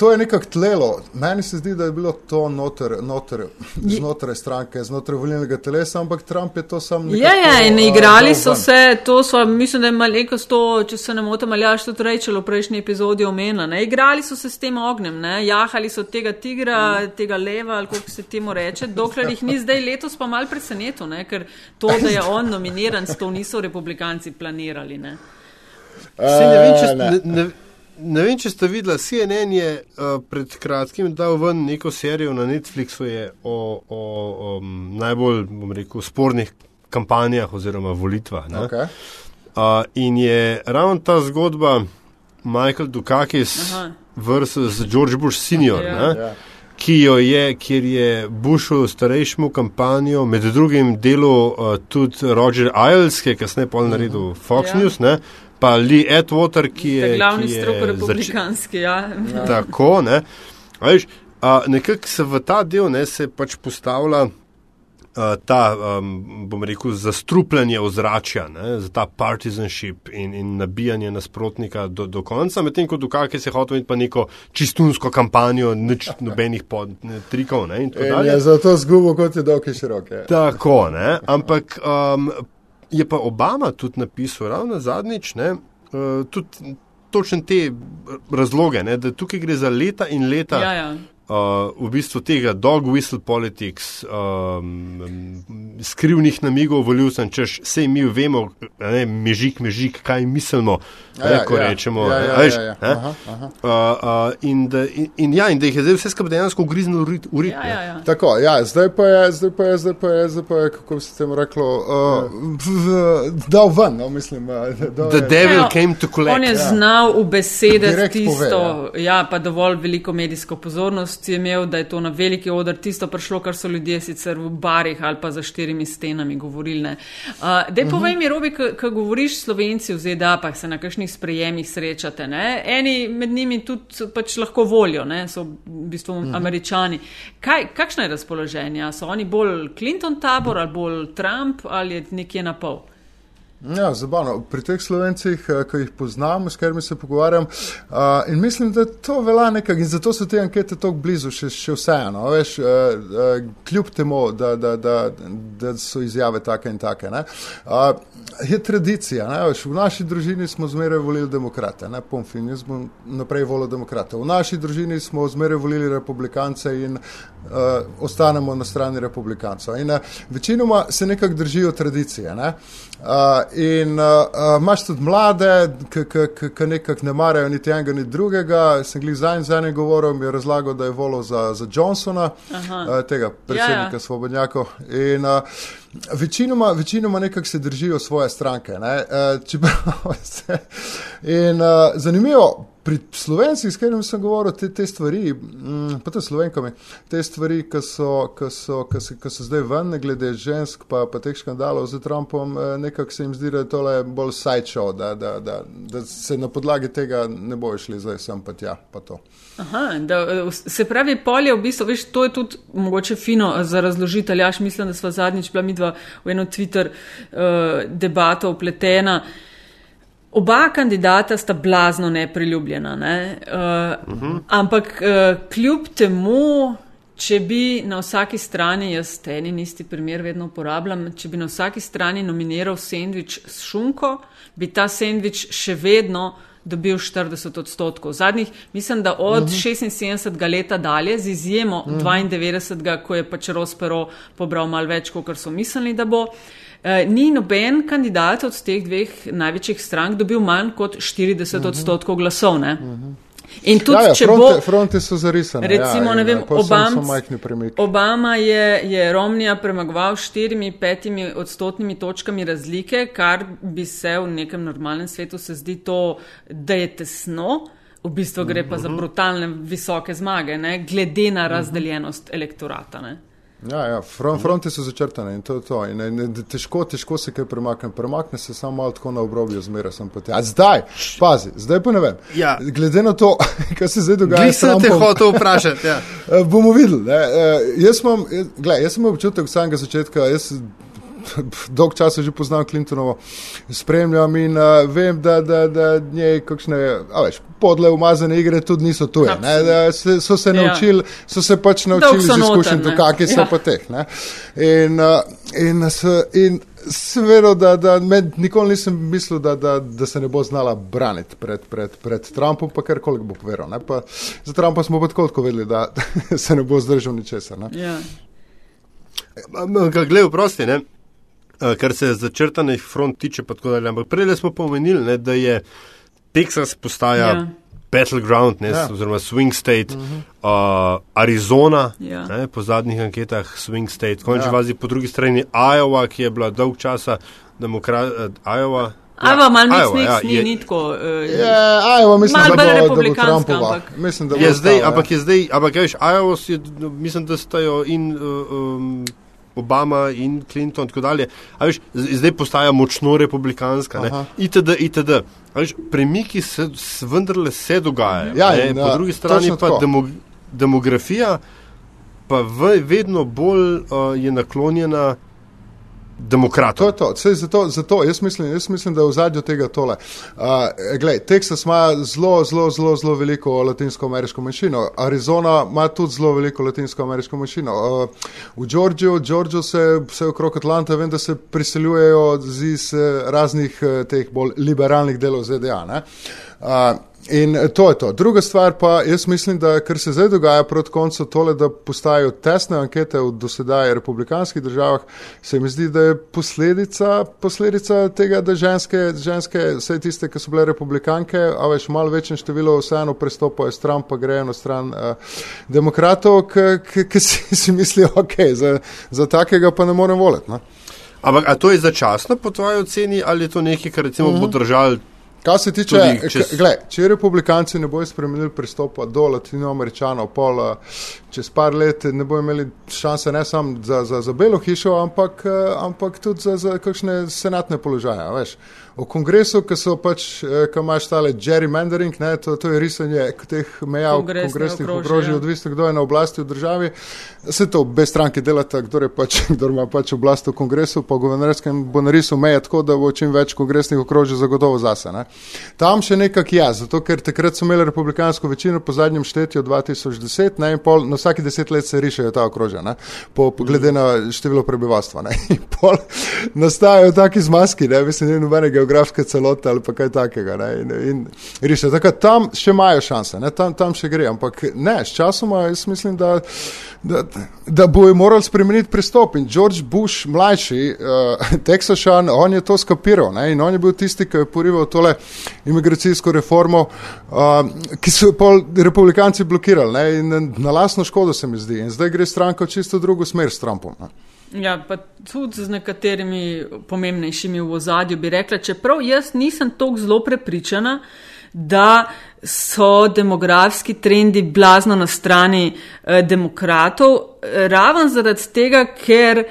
to je nekako tlelo. Meni se zdi, da je bilo to noter, noter, znotraj stranke, znotraj volilnega telesa, ampak Trump je to sam nekaj. Ja, ja, in igrali so se, to so, mislim, da je malenkost to, če se ne motim, ali jaš tudi rečelo v prejšnji epizodi omena, ne, igrali so se s tem ognjem, ne, jahali so tega tigra, mm. tega leva, ali kako se temu reče, dokler jih ni zdaj letos pa mal presenetil, ne, ker to, da je on nominiran, s to niso republikanci planirali, ne. Uh, ne vem, če, ne, ne, Ne vem, če ste videli, CNN je uh, pred kratkim dal ven neko serijo na Netflixu o, o, o um, najbolj rekel, spornih kampanjah oziroma volitvah. Okay. Uh, in je ravno ta zgodba Michael Dukakis versus George Bush senior. Ja. Ja. Ki jo je, kjer je Bushov starejšemu kampanjo, med drugim delo uh, tudi Roger Ailes, ki je kasneje pol naredil Fox ja. News, ne, pa Lee Edwater, ki je glavni strok republikanski. Ja. Ja. Tako, ne. Veš, a, nekako se v ta del ne, se pač postavlja a, ta, um, bom rekel, zastrupljanje ozračja, ne, za ta partizanship in, in nabijanje nasprotnika do, do konca, medtem ko Dukake se hoče imeti pa neko čistunsko kampanjo, nič nobenih pod, ne, trikov. Ne, in in je zato zgubo, kot je dolge široke. Tako, ne, ampak. Um, je pa Obama tudi napisal, ravno zadnjič, ne, uh, tudi točno te razloge, ne, da tukaj gre za leta in leta. Ja, ja uh, v bistvu tega dog whistle politics, um, skrivnih namigov voljivcem, češ vse mi vemo, ne, mežik, mežik, kaj mislimo, ja, ja, ko ja, rečemo. Ja, ja, veš, ja, ja, ja. Aha, aha. Uh, uh, in, da, in, in, ja, in da jih je zdaj vse skupaj dejansko ugriznilo v rit. Ja, ja, ja. Tako, ja, zdaj pa je, zdaj pa je, zdaj pa je, zdaj pa je kako bi se temu reklo, uh, dal ven, no, mislim. Uh, The devil ja, came to collect. On je ja. znal v besedah tisto, ja. ja, pa dovolj veliko medijsko pozornost post je imel, da je to na veliki odr tisto prišlo, kar so ljudje sicer v barih ali pa za štirimi stenami govorili. Uh, Dej mhm. povej mi, Robi, ko govoriš slovenci v ZDA, pa se na kakšnih sprejemih srečate. Ne? Eni med njimi tudi pač lahko volijo, ne? so v bistvu uh mhm. -huh. američani. Kaj, kakšno je razpoloženje? So oni bolj Clinton tabor ali bolj Trump ali je nekje na pol? Ja, zabavno. Pri teh slovencih, eh, ki jih poznam, s katerimi se pogovarjam, uh, in mislim, da to velja nekaj, in zato so te ankete tako blizu, še, še vseeno. Veš, uh, uh, kljub temu, da, da, da, da so izjave take in take. Uh, je tradicija. Veš, v naši družini smo zmeraj volili demokrate, ne pomfin, jaz bom naprej volil demokrate. V naši družini smo zmeraj volili republikance in uh, ostanemo na strani republikancev. In uh, večinoma se nekako držijo tradicije. Ne? Uh, in uh, imaš tudi mlade, ki nekako ne marajo niti enega, niti drugega. Sem jih zadnji z enim govorom je razlagal, da je volil za, za Johnsona, uh, tega predsednika ja, ja. Svobodnjakov. In uh, večinoma, večinoma nekako se držijo svoje stranke. Uh, se, in uh, zanimivo pri slovencih, s katerimi sem govoril, te, te stvari, mm, pa tudi slovenkami, te stvari, ki so, so, so, so zdaj ven, glede žensk, pa, pa teh škandalov z Trumpom, eh, nekako se jim zdi, da je tole bolj sideshow, da, da, da, da se na podlagi tega ne bojo šli zdaj sem pa tja, pa to. Aha, da, se pravi, polje v bistvu, veš, to je tudi mogoče fino za razložitelj. Jaz mislim, da smo zadnjič bila midva v eno Twitter uh, debato upletena. Oba kandidata sta blazno nepriljubljena, ne? uh, uh -huh. ampak uh, kljub temu, če bi na vsaki strani, jaz ten in isti primer vedno uporabljam, če bi na vsaki strani nominiral sendvič s šunko, bi ta sendvič še vedno dobil 40 odstotkov. Zadnjih, mislim, da od uh -huh. 76. leta dalje, z izjemo uh -huh. 92. ko je pač Rospero pobral malo več, kot so mislili, da bo. Uh, Eh, ni noben kandidat od teh dveh največjih strank dobil manj kot 40 mhm. odstotkov glasov. Ne? In tudi, ja, ja, če fronte, bo. Fronte so zarisane. Recimo, ja, ne vem, Obama, Obama je, je Romnija premagoval štirimi, petimi odstotnimi točkami razlike, kar bi se v nekem normalnem svetu se zdi to, da je tesno. V bistvu gre pa za mhm. brutalne, visoke zmage, ne? glede na mhm. razdeljenost elektorata. Ne? Ja, ja, front, fronte so začrtane in to je to. In, in, in, težko, težko se kaj premakne. Premakne se samo malo tako na obrobju, zmeraj sem poti. A zdaj, pazi, zdaj pa ne vem. Ja. Glede na to, kaj se zdaj dogaja. Kaj se te hoče vprašati? Ja. Eh, bomo videli. Uh, jaz, jaz sem občutek od samega začetka. Jaz, dolg čas že poznam Clintonovo, spremljam in uh, vem, da, da, da njej kakšne, a veš, podle umazane igre tudi niso tuje. Se, so se ja. naučili, so se pač naučili iz izkušenj, kakšne so ja. pa teh. Ne? In, uh, in, in sem veril, da, da med, nikoli nisem mislil, da, da, da se ne bo znala braniti pred, pred, pred Trumpom, pa kar koli bo povedal. Za Trumpa smo pa tako vedeli, da se ne bo zdržal ničesar. Ja. Glej, prosti, ne? Eh, kar se začrtanih front tiče. Ampak prej smo pomenili, da je Teksas postaja ja. battleground, ne, ja. oziroma swing state, uh -huh. uh, Arizona, ja. ne, po zadnjih anketah swing state, končni ja. vazi, po drugi strani Iowa, ki je bila dolg časa demokrat, uh, Iowa. Ja, Iowa, malo nič, nič, ja, ni, ni tako. Uh, ja, Iowa, mislim, da bo, da bo Trumpova. Ampak, mislim, da bo je zdaj, ja. ampak je zdaj, ampak veš, Iowa, je, mislim, da stajo in. Uh, um, Obama in Clinton in tako dalje. Veš, zdaj postaja močno republikanska. ITD, ITD. Veš, premiki se vendarle se dogajajo. Ja, in, po ja, drugi strani pa demo, demografija pa v, vedno bolj uh, je naklonjena demokratom. To je to. Sej, zato, zato jaz, mislim, jaz mislim, da je v zadju tega tole. Uh, glej, Teksas ima zelo, zelo, zelo, zelo veliko latinsko-ameriško manjšino. Arizona ima tudi zelo veliko latinsko-ameriško manjšino. Uh, v Georgiju, Georgiju se, se okrog Atlanta, vem, da se priseljujejo iz raznih teh bolj liberalnih delov ZDA. Uh, In to je to. Druga stvar pa, jaz mislim, da kar se zdaj dogaja proti koncu tole, da postajajo tesne ankete v dosedaj republikanskih državah, se mi zdi, da je posledica, posledica tega, da ženske, ženske, vse tiste, ki so bile republikanke, a veš malo večje število vseeno prestopajo stran, pa grejo na stran uh, demokratov, ki si, si mislijo, ok, za, za takega pa ne morem voliti. Ampak, a to je začasno po tvoji oceni ali je to nekaj, kar recimo uh -huh. bo mhm. držalo Kar se tiče, čez... gled, če republikanci ne bojo spremenili pristopa do latinoameričanov, pol čez par let ne bojo imeli šanse ne samo za, za, za belo hišo, ampak, ampak tudi za, za kakšne senatne položaje. Veš v kongresu, ki so pač, eh, ki imaš tale gerrymandering, ne, to, to je risanje teh meja v kongresnih okrožjih, odvisno kdo je na oblasti v državi. Se to obe stranke delata, kdo, pač, kdo ima pač oblast v kongresu, pa guvernerskem bo narisal meje tako, da bo čim več kongresnih okrožij zagotovo zase. Ne. Tam še nekak je, zato ker takrat so imeli republikansko večino po zadnjem štetju 2010, ne, in pol, na vsaki deset let se rišajo ta okrožja, ne, po, po glede na število prebivalstva. Ne, in pol nastajajo taki zmaski, ne, mislim, ne nobenega geografske celote ali pa kaj takega. Ne, in, in riše, tako, tam še imajo šanse, ne, tam, tam še gre, ampak ne, s časoma jaz mislim, da, da, da bojo morali spremeniti pristop. In George Bush, mlajši, uh, Teksašan, on je to skapiral ne, in on je bil tisti, ki je porival tole imigracijsko reformo, uh, ki so pa republikanci blokirali ne, in na lasno škodo se mi zdi. In zdaj gre stranka v čisto drugo smer s Trumpom. Ne. Ja, pa tudi z nekaterimi pomembnejšimi v ozadju bi rekla, čeprav jaz nisem tako zelo prepričana, da so demografski trendi blazno na strani eh, demokratov, raven zaradi tega, ker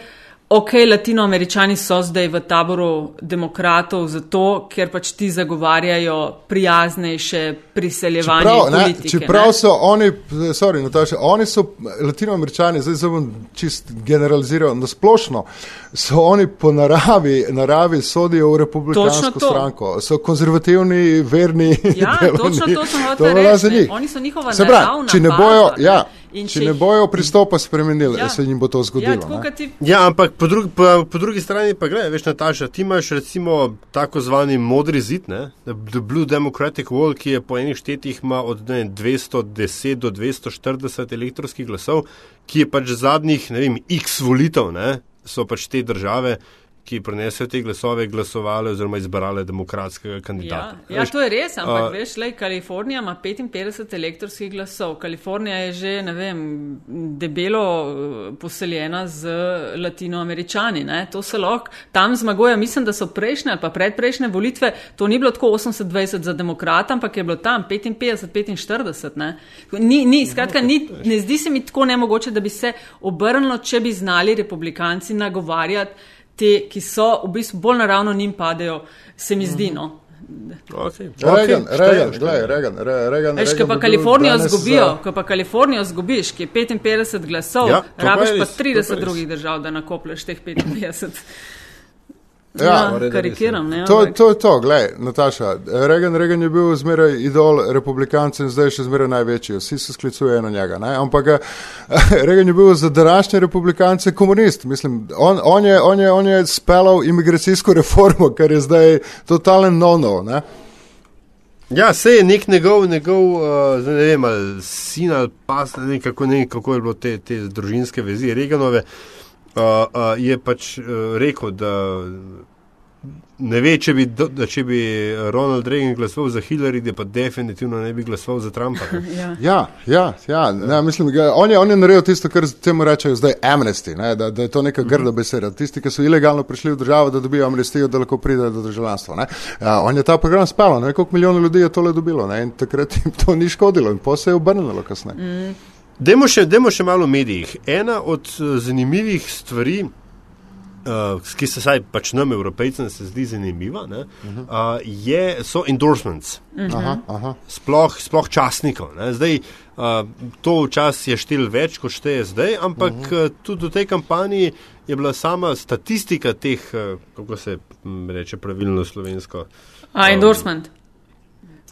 ok, latinoameričani so zdaj v taboru demokratov zato, ker pač ti zagovarjajo prijaznejše priseljevanje. Čeprav, politike, čeprav so oni, sorry, Nataša, oni so latinoameričani, zdaj se bom čist generaliziral, na splošno so oni po naravi, naravi sodijo v republikansko stranko, so konzervativni, verni. Ja, delovni. točno to sem hotel reči. Oni so njihova naravna. Če ne bojo, ja. In če, če ne bojo pristopa spremenili, ja, se jim bo to zgodilo. Ja, ti... ja ampak po, drugi, po, po drugi strani pa gledaj, veš, Nataša, ti imaš recimo tako zvani modri zid, ne? The Blue Democratic Wall, ki je po enih štetih ima od ne, 210 do 240 elektronskih glasov, ki je pač zadnjih, ne vem, x volitev, ne? so pač te države, ki prenesejo te glasove, glasovali oziroma izbrali demokratskega kandidata. Ja, ja veš, to je res, ampak uh, veš, le, Kalifornija ima 55 elektronskih glasov. Kalifornija je že, ne vem, debelo uh, poseljena z latinoameričani. Ne? To se lahko tam zmaguje. Mislim, da so prejšnje ali pa predprejšnje volitve, to ni bilo tako 80-20 za demokrata, ampak je bilo tam 55-45. Ni, ni, skratka, ni, ne zdi se mi tako nemogoče, da bi se obrnilo, če bi znali republikanci nagovarjati te, ki so v bistvu bolj naravno njim padejo, se mi zdi. No. Regan, Regan, Regan, Regan. Veš, ko pa Kalifornijo zgubijo, ko pa Kalifornijo zgubiš, ki je 55 glasov, ja, rabiš pa 30 drugih držav, da nakoplješ teh 55. Ja, ja karikiram. Ne, to, to je to, gledaj, Nataša. Reagan, Reagan je bil zmeraj idol republikancev in zdaj je še zmeraj največji. Vsi se sklicujejo na njega. Ne? Ampak eh, Reagan je bil za današnje republikance komunist. Mislim, on, on, je, on, je, on je spelal imigracijsko reformo, kar je zdaj totalen no-no. Ne? Ja, se je nek njegov, njegov uh, ne vem, ali sin ali pas, ne vem, kako, ne, kako je bilo te, te družinske vezi, Reganove. Uh, uh, je pač uh, rekel, da ne ve, če bi, da, če bi Ronald Reagan glasoval za Hillary, da pa definitivno ne bi glasoval za Trumpa. ja, ja, ja, ja ne, mislim, da on je, on je naredil tisto, kar temu rečejo zdaj amnesty, ne, da, da je to neka grda beseda. Tisti, ki so ilegalno prišli v državo, da dobijo amnestijo, da lahko pridejo do državljanstva. Ja, on je ta program spal, ne koliko milijonov ljudi je tole dobilo ne, in takrat jim to ni škodilo in po se je obrnilo kasneje. Mm. Demo še, demo še malo v medijih. Ena od uh, zanimivih stvari, uh, ki se saj pač nam, evropejcem, se zdi zanimiva, ne, uh, je, so endorsements. Aha, aha. Sploh, sploh časnikov. Ne. Zdaj, uh, to včasih je štel več, kot šteje zdaj, ampak uh -huh. uh, tudi v tej kampanji je bila sama statistika teh, uh, kako se reče pravilno slovensko. A, um, endorsement.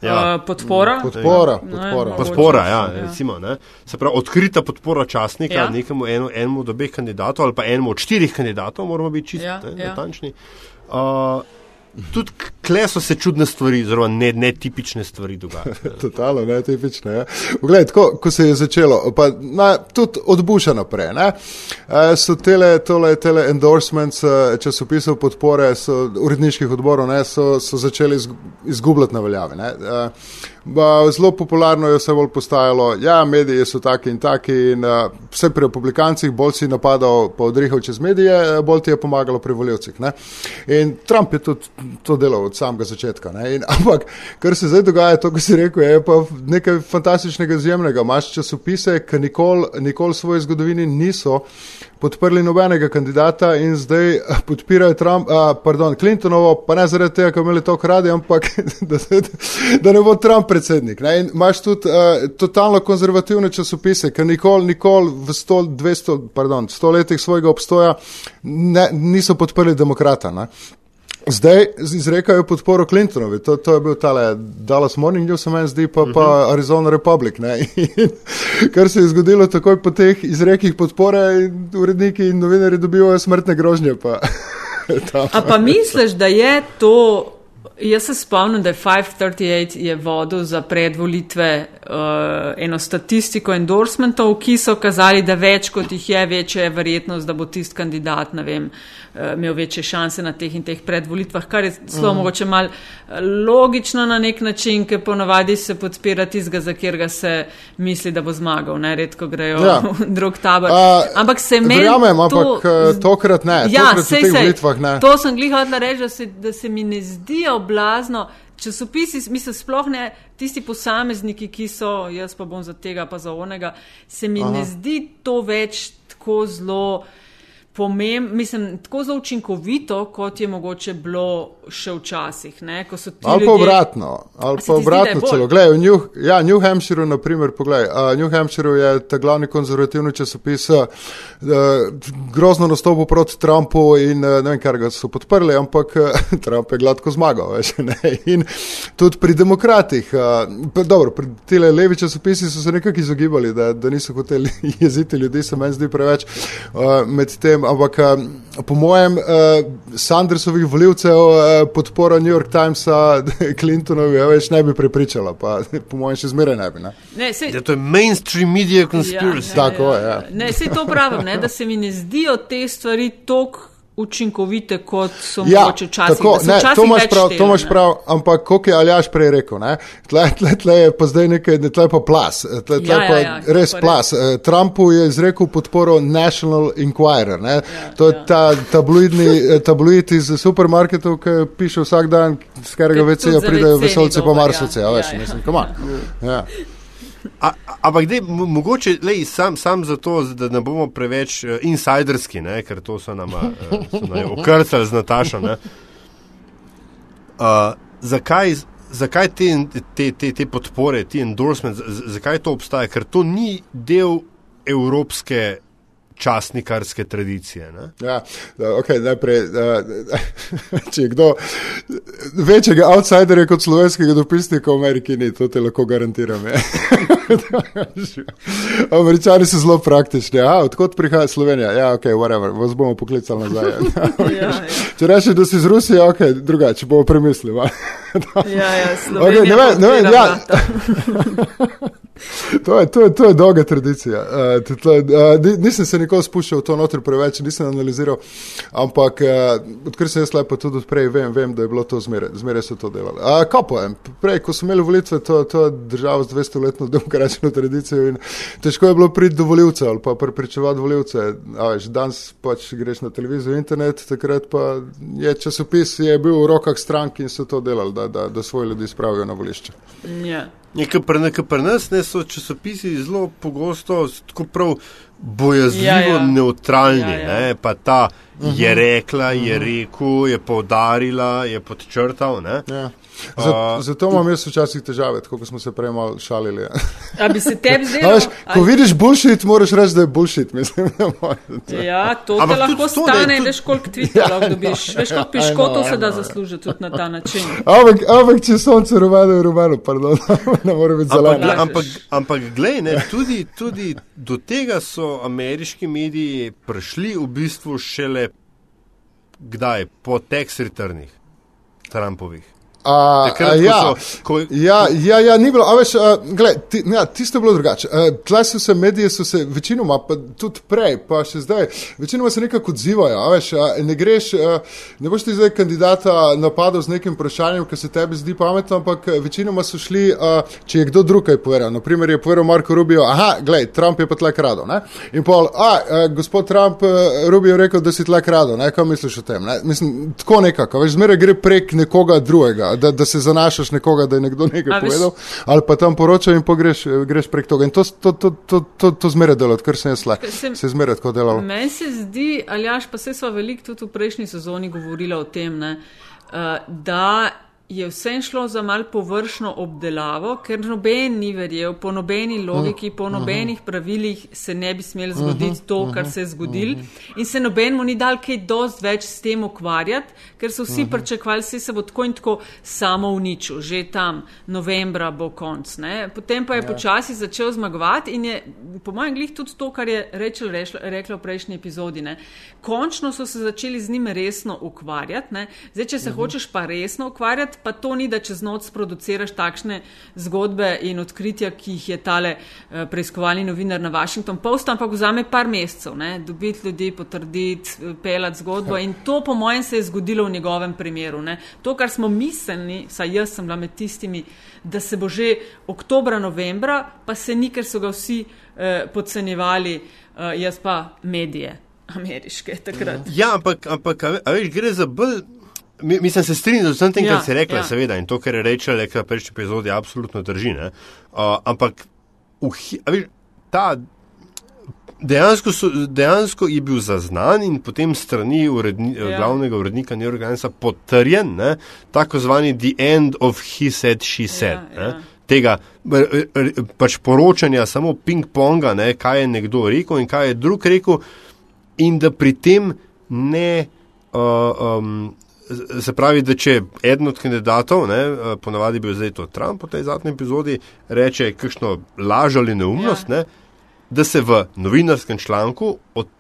Ja. Uh, podpora. Podpora, podpora. podpora ja, ja. Recimo, Se pravi, odkrita podpora časnika ja. nekemu eno, enemu od obeh kandidatov ali pa enemu od štirih kandidatov, moramo biti čisto ja, ja. natančni. Uh, Tudi kle so se čudne stvari, zelo ne, netipične stvari dogajajo. Totalno netipične. Ja. Glej, tako, ko se je začelo, pa na, tudi od Buša naprej, ne, so tele, tole, tele endorsements časopisov podpore, so uredniških odborov, ne, so, so začeli izgubljati na veljavi. Ne. Zelo popularno je vse bolj postajalo, ja, mediji so taki in taki in vse pri republikancih, bolj si napadal pa odrihal čez medije, bolj ti je pomagalo pri voljivcih. In Trump je tudi to delal od samega začetka. In, ampak, kar se zdaj dogaja, to, kar si rekel, je pa nekaj fantastičnega, izjemnega. Imáš časopise, ki nikoli nikol v svoji zgodovini niso podprli nobenega kandidata in zdaj podpirajo Trump, a, pardon, Clintonovo, pa ne zaradi tega, ker imeli to kradi, ampak da, da ne bo Trump predsednik. Ne? In imaš tudi a, totalno konzervativne časopise, ki nikoli, nikoli v 100, 200, pardon, 100 letih svojega obstoja ne, niso podprli demokrata. Ne? Zdaj izrekajo podporo Clintonovi, to, to je bil tale Dallas Morning News, meni zdi, pa, pa uh -huh. Arizona Republic. In, kar se je zgodilo takoj po teh izrekih podpore, uredniki in novinari dobivajo smrtne grožnje. Pa, A pa misliš, da je to, jaz se spomnim, da je 538 je vodil za predvolitve uh, eno statistiko endorsementov, ki so kazali, da več kot jih je, večja je verjetnost, da bo tisti kandidat, vem, Eh, imel večje šanse na teh in teh predvolitvah, kar je zelo mm. mogoče mal eh, logično na nek način, ker ponavadi se podpira tistega, za katerega se misli, da bo zmagal, ne redko grejo ja. v drug tabor. Uh, ampak se meni. Verjamem, ampak to, tokrat ne. Ja, tokrat sej, sej, volitvah, ne. To sem glih hodila reči, da se, da se mi ne zdijo blazno. Časopisi, mislim, sploh ne tisti posamezniki, ki so, jaz pa bom za tega, pa za onega, se mi Aha. ne zdi to več tako zelo pomem, mislim, tako zelo učinkovito, kot je mogoče bilo še včasih. Ne, ali pa obratno, ali pa obratno celo. Glej, v New, ja, New Hampshireu, na primer, poglej, uh, New Hampshireu je ta glavni konzervativni časopis uh, grozno nastopil proti Trumpu in uh, ne vem, kar ga so podprli, ampak uh, Trump je gladko zmagal. Veš, in tudi pri demokratih, uh, dobro, pri tele levi časopisi so se nekako izogibali, da, da niso hoteli jeziti ljudi, se meni zdi preveč uh, med tem ampak uh, po mojem, uh, Sandersovih voljivcev uh, podpora New York Timesa Clintonovi več ne bi prepričala, pa po mojem še zmeraj ne bi. Ne? Ne, sej, ja, to je mainstream media conspiracy. Ja, Tako, ja. Ja. Ne, se to pravim, ne, da se mi ne zdijo te stvari toliko učinkovite, kot so ja, mogoče včasih. Tako, ne, to imaš prav, to imaš prav, ampak kot je Aljaš prej rekel, ne, tle, tle, tle je pa zdaj nekaj, tle je pa plas, tle, tle ja, pa ja, ja, res pa plas. Res. Eh, Trumpu je izrekel podporo National Inquirer, ne, ja, to je ja. ta tabloidni, eh, tabloid iz supermarketov, ki piše vsak dan, z katerega veceja pridejo vesolci pa marsovci, ja, veš, ja, ja. mislim, koma. Ja. Ampak, mogoče lej, sam, sam zato, da ne bomo preveč uh, insiderski, ne, ker to so nam uh, okrcali z Natašo. Uh, zakaj zakaj te, te, te, te podpore, ti endorsements, zakaj to obstaja? Ker to ni del evropske časnikarske tradicije. Ja, okay, najprej, če je kdo večjega outsiderja kot slovenskega dopisnika v Ameriki, ni, to te lahko garantiram. Američani so zelo praktični. Odkot prihaja Slovenija? Ja, ok, whatever, vas bomo poklicali nazaj. ja, ja. Če rečeš, da si iz Rusije, ok, drugače bomo premislili. ja, ja, Slovenija. Okay, ne vem, ne vem, ja. To je, to, je, to je dolga tradicija. Uh, tla, uh, nisem se nikoli spuščal v to noter preveč, nisem analiziral, ampak uh, odkar sem jaz lepo tudi odprej, vem, vem, da je bilo to zmeraj, zmeraj so to delali. Uh, kaj pa je? Prej, ko smo imeli volitve, to, to je država z 200-letno demokratično tradicijo in težko je bilo priti do voljivcev ali pa prepričevati voljivce. Danes pač greš na televizijo, internet, takrat pa je časopis, je bil v rokah strank in so to delali, da, da, da svoje ljudi spravijo na volišče. Yeah. Ja. Nekaj pri nas ne so časopisi zelo pogosto tako prav bojazljivo ja, ja. neutralni. Ja, ja. Pa ta uh -huh. je rekla, je uh -huh. rekel, je poudarila, je podčrtal. Ja. Zato, zato imam jaz včasih težave, tako kot smo se prej malo šalili. Ja. bi se tebi zdelo? Veš, ko vidiš bullshit, moraš reči, da je bullshit. Mislim, ja, to te lahko stane, veš, koliko Twitter lahko dobiš. Veš, koliko piškotov se da zaslužiti tudi na ta način. Ampak, ampak če sonce rumeno je rumeno, pardon, ne more biti zelo. Ampak, ampak, ampak glej, ne, tudi, tudi do tega so ameriški mediji prišli v bistvu šele kdaj, po tax returnih Trumpovih. A, Takrat, a, ja, so- ko- ja, ja, ja, ni bilo, a veš, a, gled, ti, ja, tisto je bilo drugače. Tle so se mediji, so se večinoma, pa tudi prej, pa še zdaj, večinoma se nekako odzivajo, a veš, a, ne greš, a, ne boš ti zdaj kandidata napadal z nekim vprašanjem, ki se tebi zdi pametno, ampak večinoma so šli, a, če je kdo drug kaj povedal, naprimer je povedal Marko Rubio, aha, gled, Trump je pa tle krado, ne? In pol, a, a gospod Trump, Rubio je rekel, da si tle krado, ne, kaj misliš o tem, ne? Mislim, tako nekako, veš, zmeraj gre prek nekoga drugega, da, da se zanašaš nekoga, da je nekdo nekaj A povedal, ali pa tam poročal in pogreš, greš prek toga. In to, to, to, to, to, to zmeraj delo, odkar sem jaz Sem- se je zmeraj tako delalo. Meni se zdi, Aljaš, pa se smo veliko tudi v prejšnji sezoni govorili o tem, ne, uh, da je vse šlo za mal površno obdelavo, ker noben ni verjel, po nobeni logiki, po nobenih pravilih se ne bi smel zgoditi to, kar se je zgodil. In se noben mu ni dal kaj dost več s tem ukvarjati, ker so vsi pričakovali, da se bo tako in tako samo uničil, že tam novembra bo konc. Ne. Potem pa je ja. počasi začel zmagovati in je, po mojem, glih tudi to, kar je rešla- rekla v prejšnji epizodi. Ne. Končno so se začeli z njim resno ukvarjati. Ne. Zdaj, če se uh -huh. hočeš pa resno ukvarjati, pa to ni, da čez noč sproduciraš takšne zgodbe in odkritja, ki jih je tale uh, preiskovalni novinar na Washington Post, ampak vzame par mesecev, ne. dobiti ljudi, potrditi, eh, pelati zgodbo in to, po mojem, se je zgodilo v njegovem primeru. Ne. To, kar smo mislili, saj jaz sem bila med tistimi, da se bo že oktobra, novembra, pa se ni, ker so ga vsi eh, podcenjevali, eh, jaz pa medije. Ameriške takrat. Ja, ampak, ampak a, a veš, gre za bolj. Mi, mislim, se strinjam z vsem tem, Ja, kar si rekla, ja. seveda, in to, kar je rečela, rekla v prejšnji epizodi, absolutno drži. ne. Uh, ampak v, hi- a veš, ta dejansko, so, dejansko je bil zaznan in potem strani uredni, Ja. ja. glavnega urednika Neurogansa potrjen, ne, tako zvani The End of He Said, She Said. Ja, ne. ja. Tega pač poročanja, samo ping-ponga, kaj je nekdo rekel in kaj je drug rekel, in da pri tem ne. Uh, um, se pravi, da če eden od kandidatov, ne, uh, ponavadi bil zdaj to Trump v tej zadnji epizodi, reče kakšno laž ali neumnost, Ja. ne, da se v novinarskem članku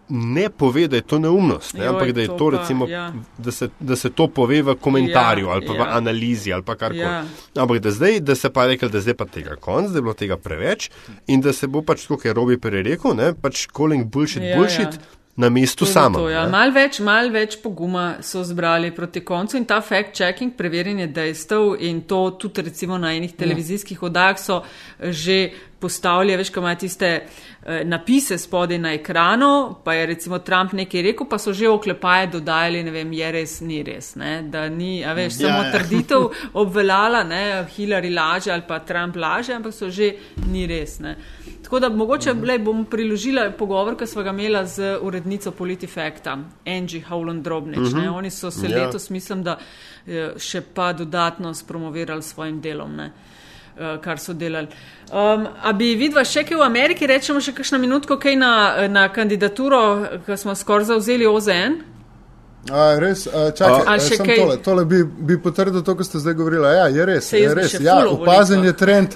ne pove, da je to neumnost, ne, Joj, ampak da je to to, pa, recimo, ja. da, se, da se to pove v komentarju Ja, ali pa ja. v analizi ali pa karkoli. Ja. Ampak da zdaj, da se pa je rekel, da zdaj pa tega konc, da je bilo tega preveč in da se bo pač, kot je Robi prej rekel, ne, pač calling bullshit, Ja, ja, bullshit ja. Ja. na mestu samem. To, ja. ne. Mal več, mal več poguma so zbrali proti koncu in ta fact-checking, preverjanje dejstev in to tudi recimo na enih televizijskih oddajah so že postavili, veš, ko imajo tiste eh, napise spodaj na ekranu, pa je recimo Trump nekaj rekel, pa so že oklepaje dodajali, ne vem, je res, ni res, ne, da ni, a veš, Ja, samo ja. trditev obveljala, ne, Hillary laže ali pa Trump laže, ampak so že ni res, ne. Tako da mogoče lej, bom priložila pogovor, ki smo ga imela z urednico Politifacta, Angie Howland Drobnič. Uh -huh. Oni so se Ja. letos, mislim, da eh, še pa dodatno spromovirali svojim delom. Ne? eh, kar so delali. Um, a bi vidva še kaj v Ameriki, rečemo še kakšno minutko, kaj na, na kandidaturo, ki smo skoraj zauzeli OZN? A, res, a, čakaj, a, še samo kaj? tole, tole bi, bi potrdil to, kar ste zdaj govorili. Ja, je res. Je res. Ja, opazen je trend,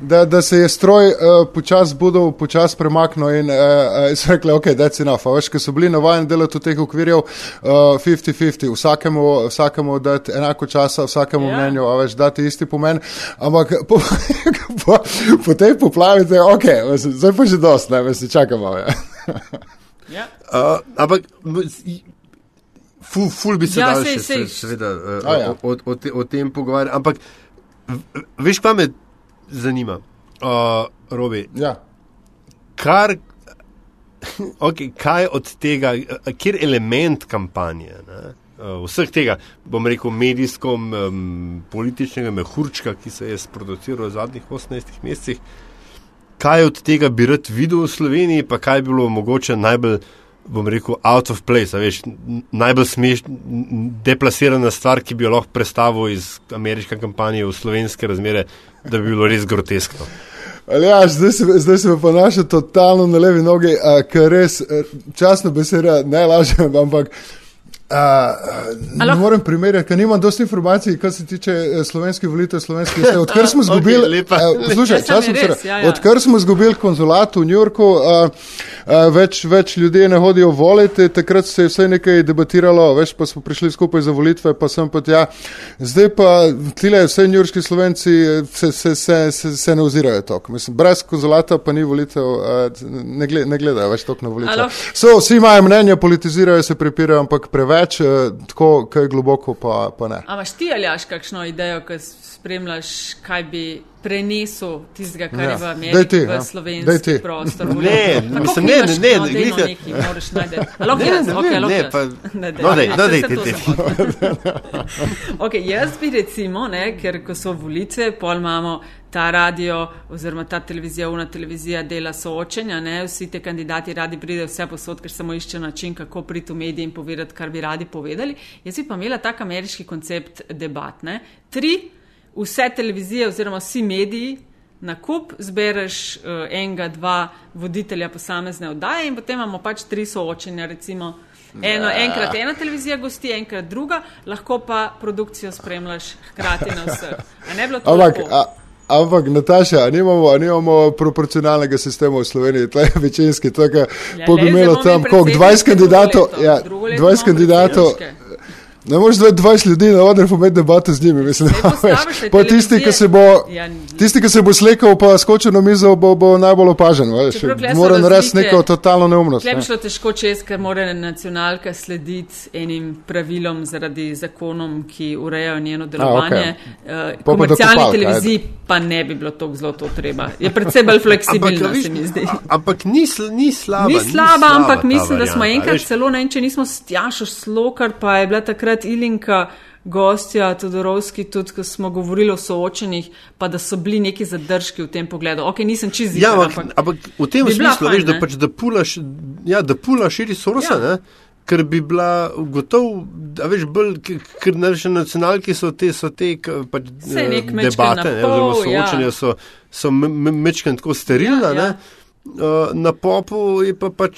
da, da se je stroj uh, počasi budil, počasi premaknil in uh, uh, so rekli, ok, that's enough. A veš, ker so bili navajeni delati v teh okvirjev uh, 50-50, vsakemu, vsakemu dati enako časa, vsakemu Ja. yeah. mnenju, a veš, dati isti pomen. Ampak po, po, po tej poplavi, te, ok, mislim, zdaj pa že dost, ne, mislim, čakamo. Ja. Ja. Uh, ampak ful, ful bi se Ja, ja, dal sej, še sej. se- seveda uh, A, ja. o, o, o, te, o tem pogovarjati. Ampak veš, kaj me zanima, uh, Robi, ja. kar, okay, kaj od tega, kjer element kampanje, ne, eh, vseh tega, bom rekel, medijsko, um, političnega mehurčka, ki se je sproduciral v zadnjih 18 mesecih, kaj od tega bi rad videl v Sloveniji, pa kaj bi bilo mogoče najbolj. Bom rekel, out of place, a veš, najbolj smešna, deplasirana stvar, ki bi jo lahko predstavil iz ameriške kampanje v slovenske razmere, da bi bilo res groteskno. Ja, zdaj se, zdaj se me ponaša totalno na levi nogi, ker res eh, časno beseda ne lažem, ampak Uh, ne morem primerjati, ker nimam dosti informacij, kar se tiče uh, slovenskih volitev, slovenskih vse. Odkar smo izgubili, okay, uh, poslušaj, Ja, sem res, ja, ja. odkar smo izgubili konzulat v New Yorku, uh, uh, več, več ljudi ne hodijo voliti, takrat se je vse nekaj debatiralo, veš, pa smo prišli skupaj za volitve, pa sem pa tja. Zdaj pa tile vse njurški slovenci eh, se, se, se, se, se ne ozirajo toliko. Mislim, brez konzulata pa ni volitev, uh, ne, gled, ne gledajo več toliko na volitve. So, vsi imajo mnenja, politizirajo se, prepirajo, ampak preveč, eh, tako, kaj globoko pa, pa ne. A imaš ti ali jaš kakšno idejo, ko spremljaš, kaj bi prenesel tistega, kar Ja. je v Daj Ameriki, ti, v ja. Slovenski prostor? Ne, mislim, ne, imaš, ne, ne, no, ne, dajmo glejte. nekaj, moraš najti. Lahko Ne, jaz, ne ok, vem, lahko ne, jaz. pa- Ne, daj. no, daj, Ja, no, saj daj, se ti, to ti. sem hotela. Ok, jaz bi recimo, ne, ker ko so volitve, pol imamo ta radio oziroma ta televizija, una televizija dela soočenja, ne, vsi te kandidati radi pridejo vse posod, ker samo iščejo način, kako priti v medije in povedati, kar bi radi povedali. Jaz bi pa imela tak ameriški koncept debat. Ne. Tri, vse televizije oziroma vsi mediji. Na kup zbereš uh, enega, dva voditelja posamezne oddaje, in potem imamo pač tri soočenja. Recimo, eno, enkrat ena televizija gosti, enkrat druga, lahko pa produkcijo spremljaš hkrati na vseh. Ne bi bilo Ampak, a, ampak Nataša, a nimamo, a nimamo proporcionalnega sistema v Sloveniji, tle je večinski, tako Ja, pa bi le, imelo tam, koliko, imeli 20 predsedniške kandidatov, leto. ja, Drugo leto 20 imamo kandidatov. Ne moreš 20 ljudi na odru pometi debato z njimi, mislim, da veš. Pa tisti, ki se bo, Ja, tisti, ki se bo slikal pa skočil na mizo, bo, bo najbolj opažen, Mora narediti neko totalno neumnost. Tle bi Ne? šlo težko čez, ker mora nacionalka slediti enim pravilom zaradi zakonom, ki urejajo njeno delovanje. Okay. pa Komercialni televiziji pa ne bi bilo tako zelo to treba. Je predvsej bolj fleksibilna, a viš, se mi zdi. Ampak ni, sl, ni slaba. Ni slaba, ampak mislim, da smo enkrat celo, ne vem, če nismo s Tjašo Slokar, pa je bila takrat Ilinka gostja Todorovski, tudi ko smo govorili o soočenih, pa da so bili neki zadržki v tem pogledu. Ok, nisem čez Ja, zidar, ampak, ampak v tem bi smislu, fajn, veš, da ne? pač da pulaš, ja, da pulaš širi sorosa, Ja. ja. ker bi bila gotov, a veš, bolj, ker naše nacionalke so te, so te, pač, eh, debate, ne, napol, oziroma ja. soočanja so, so mečken tako sterilna, Ja, ja, ja. Ja. Uh, na popu je pa pač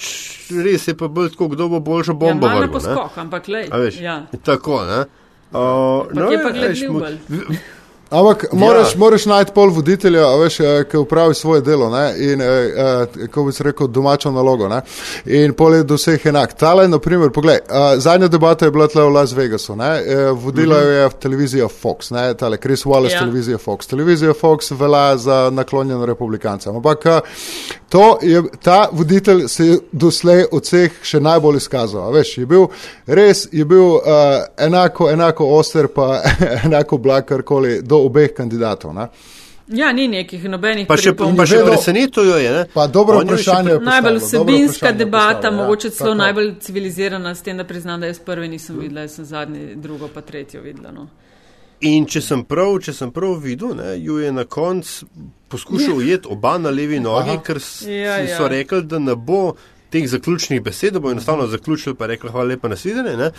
res, je pa bolj tako, kdo bo boljšo ja, bombo malo na vrgel. ne. poskok, ampak veš, Ja. Tako, ne. Uh, Ampak je pa gledljiv mo- bolj. Ampak moraš, Ja. moraš najti pol voditelja, a veš, eh, ki upravi svoje delo ne? in, eh, eh, kako bi se rekel, domačo nalogo. Ne? In pol je do vseh enak. Tale, na primer, poglej, eh, zadnja debata je bila tle v Las Vegasu, ne? Eh, vodila jo je televizija Fox, ne? tale Chris Wallace, Ja. ja. televizija Fox. Televizija Fox velja za naklonjeno republikancem. Ampak eh, to je, ta voditelj se je doslej od vseh še najbolj izkazal. Veš, je bil res, je bil uh, enako, enako oster, pa enako blag, karkoli do obeh kandidatov. Ne? ja, ni nekih nobenih Pa še, pripomb. pa še presenetilo je, ne. Pa dobro On vprašanje. je Najbolj vsebinska debata, postavil, ja. mogoče celo Tako. najbolj civilizirana, s tem, da priznam, da jaz prve nisem videla, jaz sem zadnji, drugo pa tretjo videla. No. In če sem prav, če sem prav videl, ne, ju je na koncu poskušal ujeti oba na levi nogi, Aha. ker Ja, ja. so rekli, da ne bo teh zaključnih besed, da bo enostavno zaključil, pa rekli hvala lepa nasvidenje. Ne.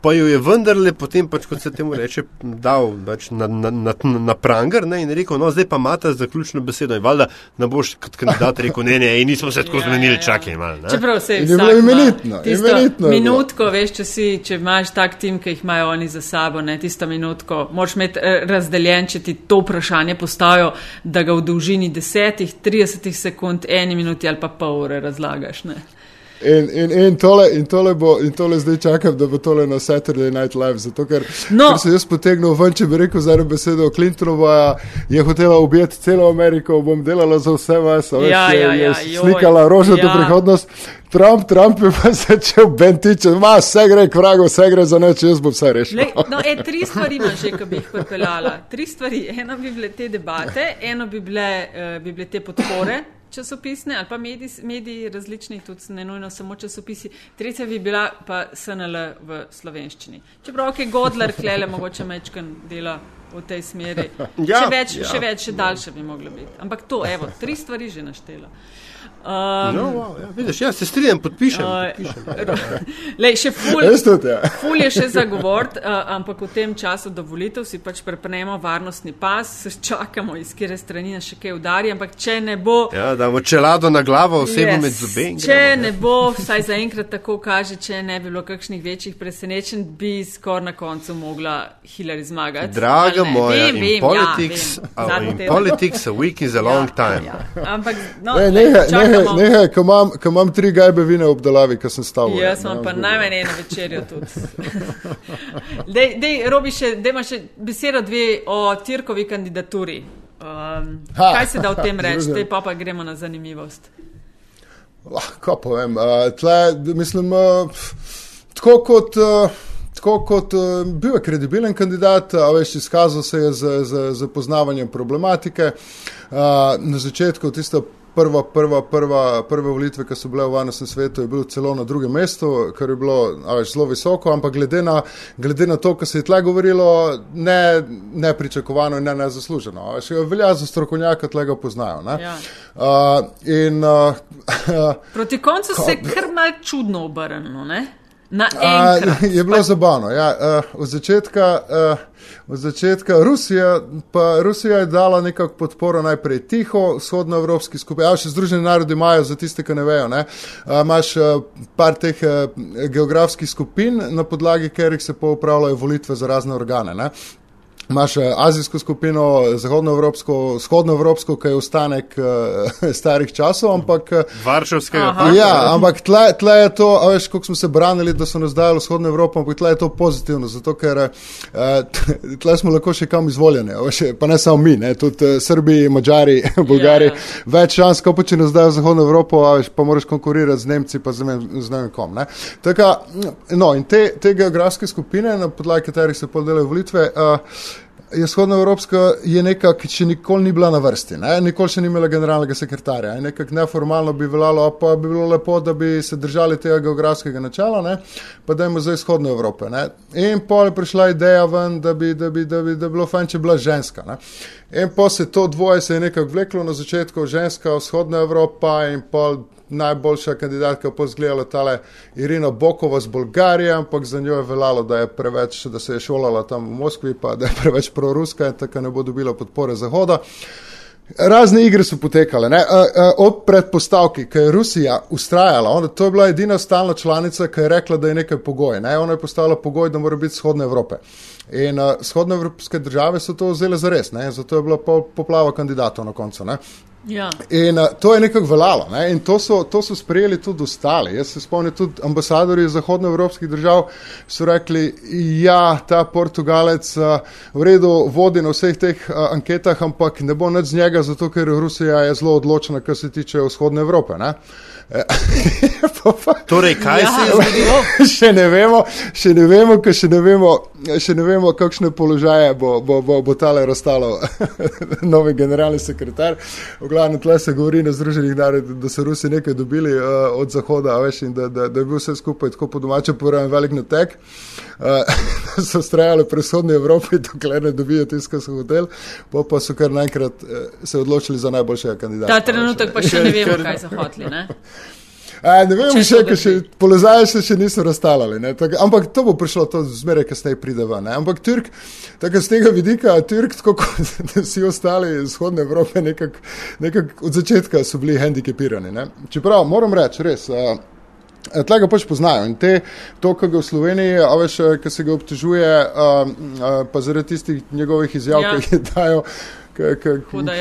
Pa jo je vendarle potem, pač, kot se temu reče, dal pač, na, na, na, na pranger ne, in rekel, no zdaj pa imate zaključno besedo. In valjda ne boš kot kandidat rekel, ne, ne, nismo se tako Ja, zmenili, ja, ja. čakaj malo. ne." Čeprav se In je bilo imenitno, imenitno je bilo. minutko, veš, če, si, če imaš tak tim, ki jih imajo oni za sabo, ne, tisto minutko, moraš imeti eh, razdeljen, če ti to vprašanje postavijo, da ga v dolžini desetih, 30 sekund, eni minuti ali pa pol ure razlagaš. Ne. In, in, in, tole, in, tole bo, in tole zdaj čakam, da bo tole na Saturday Night Live. Zato, ker, No. ker se jaz potegnil ven, če bi rekel zadnjo besedo Clintonova, je hotela ubiti celo Ameriko, bom delala za vse vas, a veš, Ja, je, ja, je ja, joj, slikala rožnato ja. prihodnost. Trump, Trump je pa začel bentiče, ma vse gre k vragu, vse gre za neč, jaz bom vse rešil. Lej, no, e, tri stvari imam že, ki bi jih pripeljala. Tri stvari. Eno bi bile te debate, eno bi bile, uh, bi bile te podpore časopisne ali pa mediji, mediji različni, tudi ne nujno samo časopisi. Tretja bi bila pa SNL v slovenščini. Čeprav je Godler, klele, mogoče mečken dela v tej smeri. Ja, še več, ja. še več, še daljše bi moglo biti. Ampak to, evo, tri stvari že naštela. Um, No, wow, ja, vidiš, ja, se strinjam, podpišem. Uh, podpišem. Lej, še ful, tudi, ja. ful je še za govort, uh, ampak v tem času do volitev si pač prepnemo varnostni pas, čakamo, iz kere strani nas še kaj udari, ampak če ne bo. Ja, damo čelado na glavo, osebo Yes. med zobe. Če gremo, ne bo, vsaj zaenkrat tako kaže, če ne bi bilo kakšnih večjih presenečenj, bi skoraj na koncu mogla Hillary zmagati. Draga ne? moja, vem, vem, politics, ja, vem. a- politics a week is a long time. Ja, ja. Ampak, no, Ne, lej, nehaj, nehaj, nehaj, ko imam, ko imam tri gajbe vine v obdelavi, ki sem stal. Jaz imam pa najmanj eno večerjo tudi. dej, dej, Robi, še, dejma še besedo dve o Tirkovi kandidaturi. Um, Ha, kaj se da o tem reči? Zdaj pa pa gremo na zanimivost. Lahko povem. Uh, tle, mislim, uh, tako kot. Uh, Tako kot uh, bil je kredibilen kandidat, a veš, izkazal se je z, z, z poznavanjem problematike. Uh, na začetku, tista prva, prva, prva, prve volitve, ki so bile v varnostnem svetu, je bil celo na drugem mestu, kar je bilo veš, zelo visoko, ampak glede na, glede na to, kar se je tle govorilo, ne, ne pričakovano in ne nezasluženo. Veš, velja za strokovnjaka, tle ga poznajo. ne. Ja. Uh, in uh, Proti koncu se je kar mal čudno obrnilo, Na enkrat. je bilo zabavno. Ja, uh, od začetka, uh, od začetka Rusija, pa Rusija je dala nekako podporo najprej tiho, vzhodnoevropski skupaj. Ja, še Združeni narodi imajo, za tiste, ki ne vejo. Ne, uh, imaš uh, par teh uh, geografskih skupin, na podlagi katerih se pa upravljajo volitve za razne organe. Ne. Imaš eh, azijsko skupino, zahodnoevropsko, vzhodnoevropsko, ki je ostanek uh, starih časov, ampak uh, Varšavskega Aha. Ja, ampak tle, tle je to, a veš, kako smo se branili, da so nas dali vzhodno Evropo, ampak tle je to pozitivno, zato ker uh, tle smo lahko še kam izvoljeni, veš, pa ne samo mi, ne, tudi uh, Srbi, Mačari, Bolgari, Ja, ja. več šans, kot pa če nas dajo zahodno Evropo, a veš, pa moraš konkurirati z Nemci, pa z ne vem kom. Ne. Taka, no, in te, te geografske skupine, na podlagi katerih se podelajo volitve, uh, je vzhodnoevropska je neka, ki še nikoli ni bila na vrsti, ne? nikoli še ni imela generalnega sekretarja. In nekako neformalno bi veljalo, pa bi bilo lepo, da bi se držali tega geografskega načela, ne? pa da imamo za izhodno Evrope. Ne? In pol je prišla ideja ven, da bi, da bi, da bi, da bi bilo fajn, če bi bila ženska. Ne? In pa se to dvoje se je nekako vleklo na začetku, ženska, vzhodna Evropa in pol najboljša kandidatka pa zgledala tale Irina Bokova z Bolgarije, ampak za njo je veljalo, da je preveč, da se je šolala tam v Moskvi, pa da je preveč proruska in tako ne bo dobila podpore Zahoda. Razne igre so potekale. Ne? A, a, Ob predpostavki, ki je Rusija ustrajala, ona, to je bila edina stalna članica, ki je rekla, da je nekaj pogoj. Ne? Ona je postavila pogoj, da mora biti vzhodne Evrope. In uh, vzhodne evropske države so to vzele za res, ne? zato je bila pol poplava kandidatov na koncu. Ne? Ja. In uh, to je nekako veljalo ne? in to so, to so sprejeli tudi ostali. Jaz se spomnim, tudi ambasadori zahodnoevropskih držav so rekli, ja, ta Portugalec uh, v redu vodi na vseh teh uh, anketah, ampak ne bo nič z njega, zato ker Rusija je zelo odločena, kar se tiče vzhodne Evrope. Ne? Pa pa- Torej, kaj Ja. se je zgodilo? še ne vemo, še ne vemo, ker še ne vemo, še ne vemo kakšne položaje bo, bo, bo, bo tale razstalo novi generalni sekretar. V glavnem tle se govori na Združenih narodih, da so Rusi nekaj dobili uh, od Zahoda, veš, in da, da, da je bil vse skupaj tako po domače povedan velik natek. Uh, so strajali pri vzhodni Evropi, dokler ne dobijo tiskal so hotel, pa, pa so kar naenkrat uh, se odločili za najboljšega kandidata. Ta trenutek pa še ne vemo, kaj so hoteli. Ne? A, ne vem, Če še, ker še drži. položaje se še niso razstavljali. ne, tako- Ampak to bo prišlo, to zmeraj, kasneje pride ven. ne. Ampak Turk, tako z tega vidika, Turk, tako kot vsi ostali iz vzhodne Evrope, nekako nekak od začetka so bili hendikepirani. Ne. Čeprav moram reči, res. Uh, Tega pač poznajo in te, to, kar ga v Sloveniji, a veš, ki se ga obtežuje, um, uh, pa zaradi tistih njegovih izjav, Ja. ja. ki jih dajo, ki,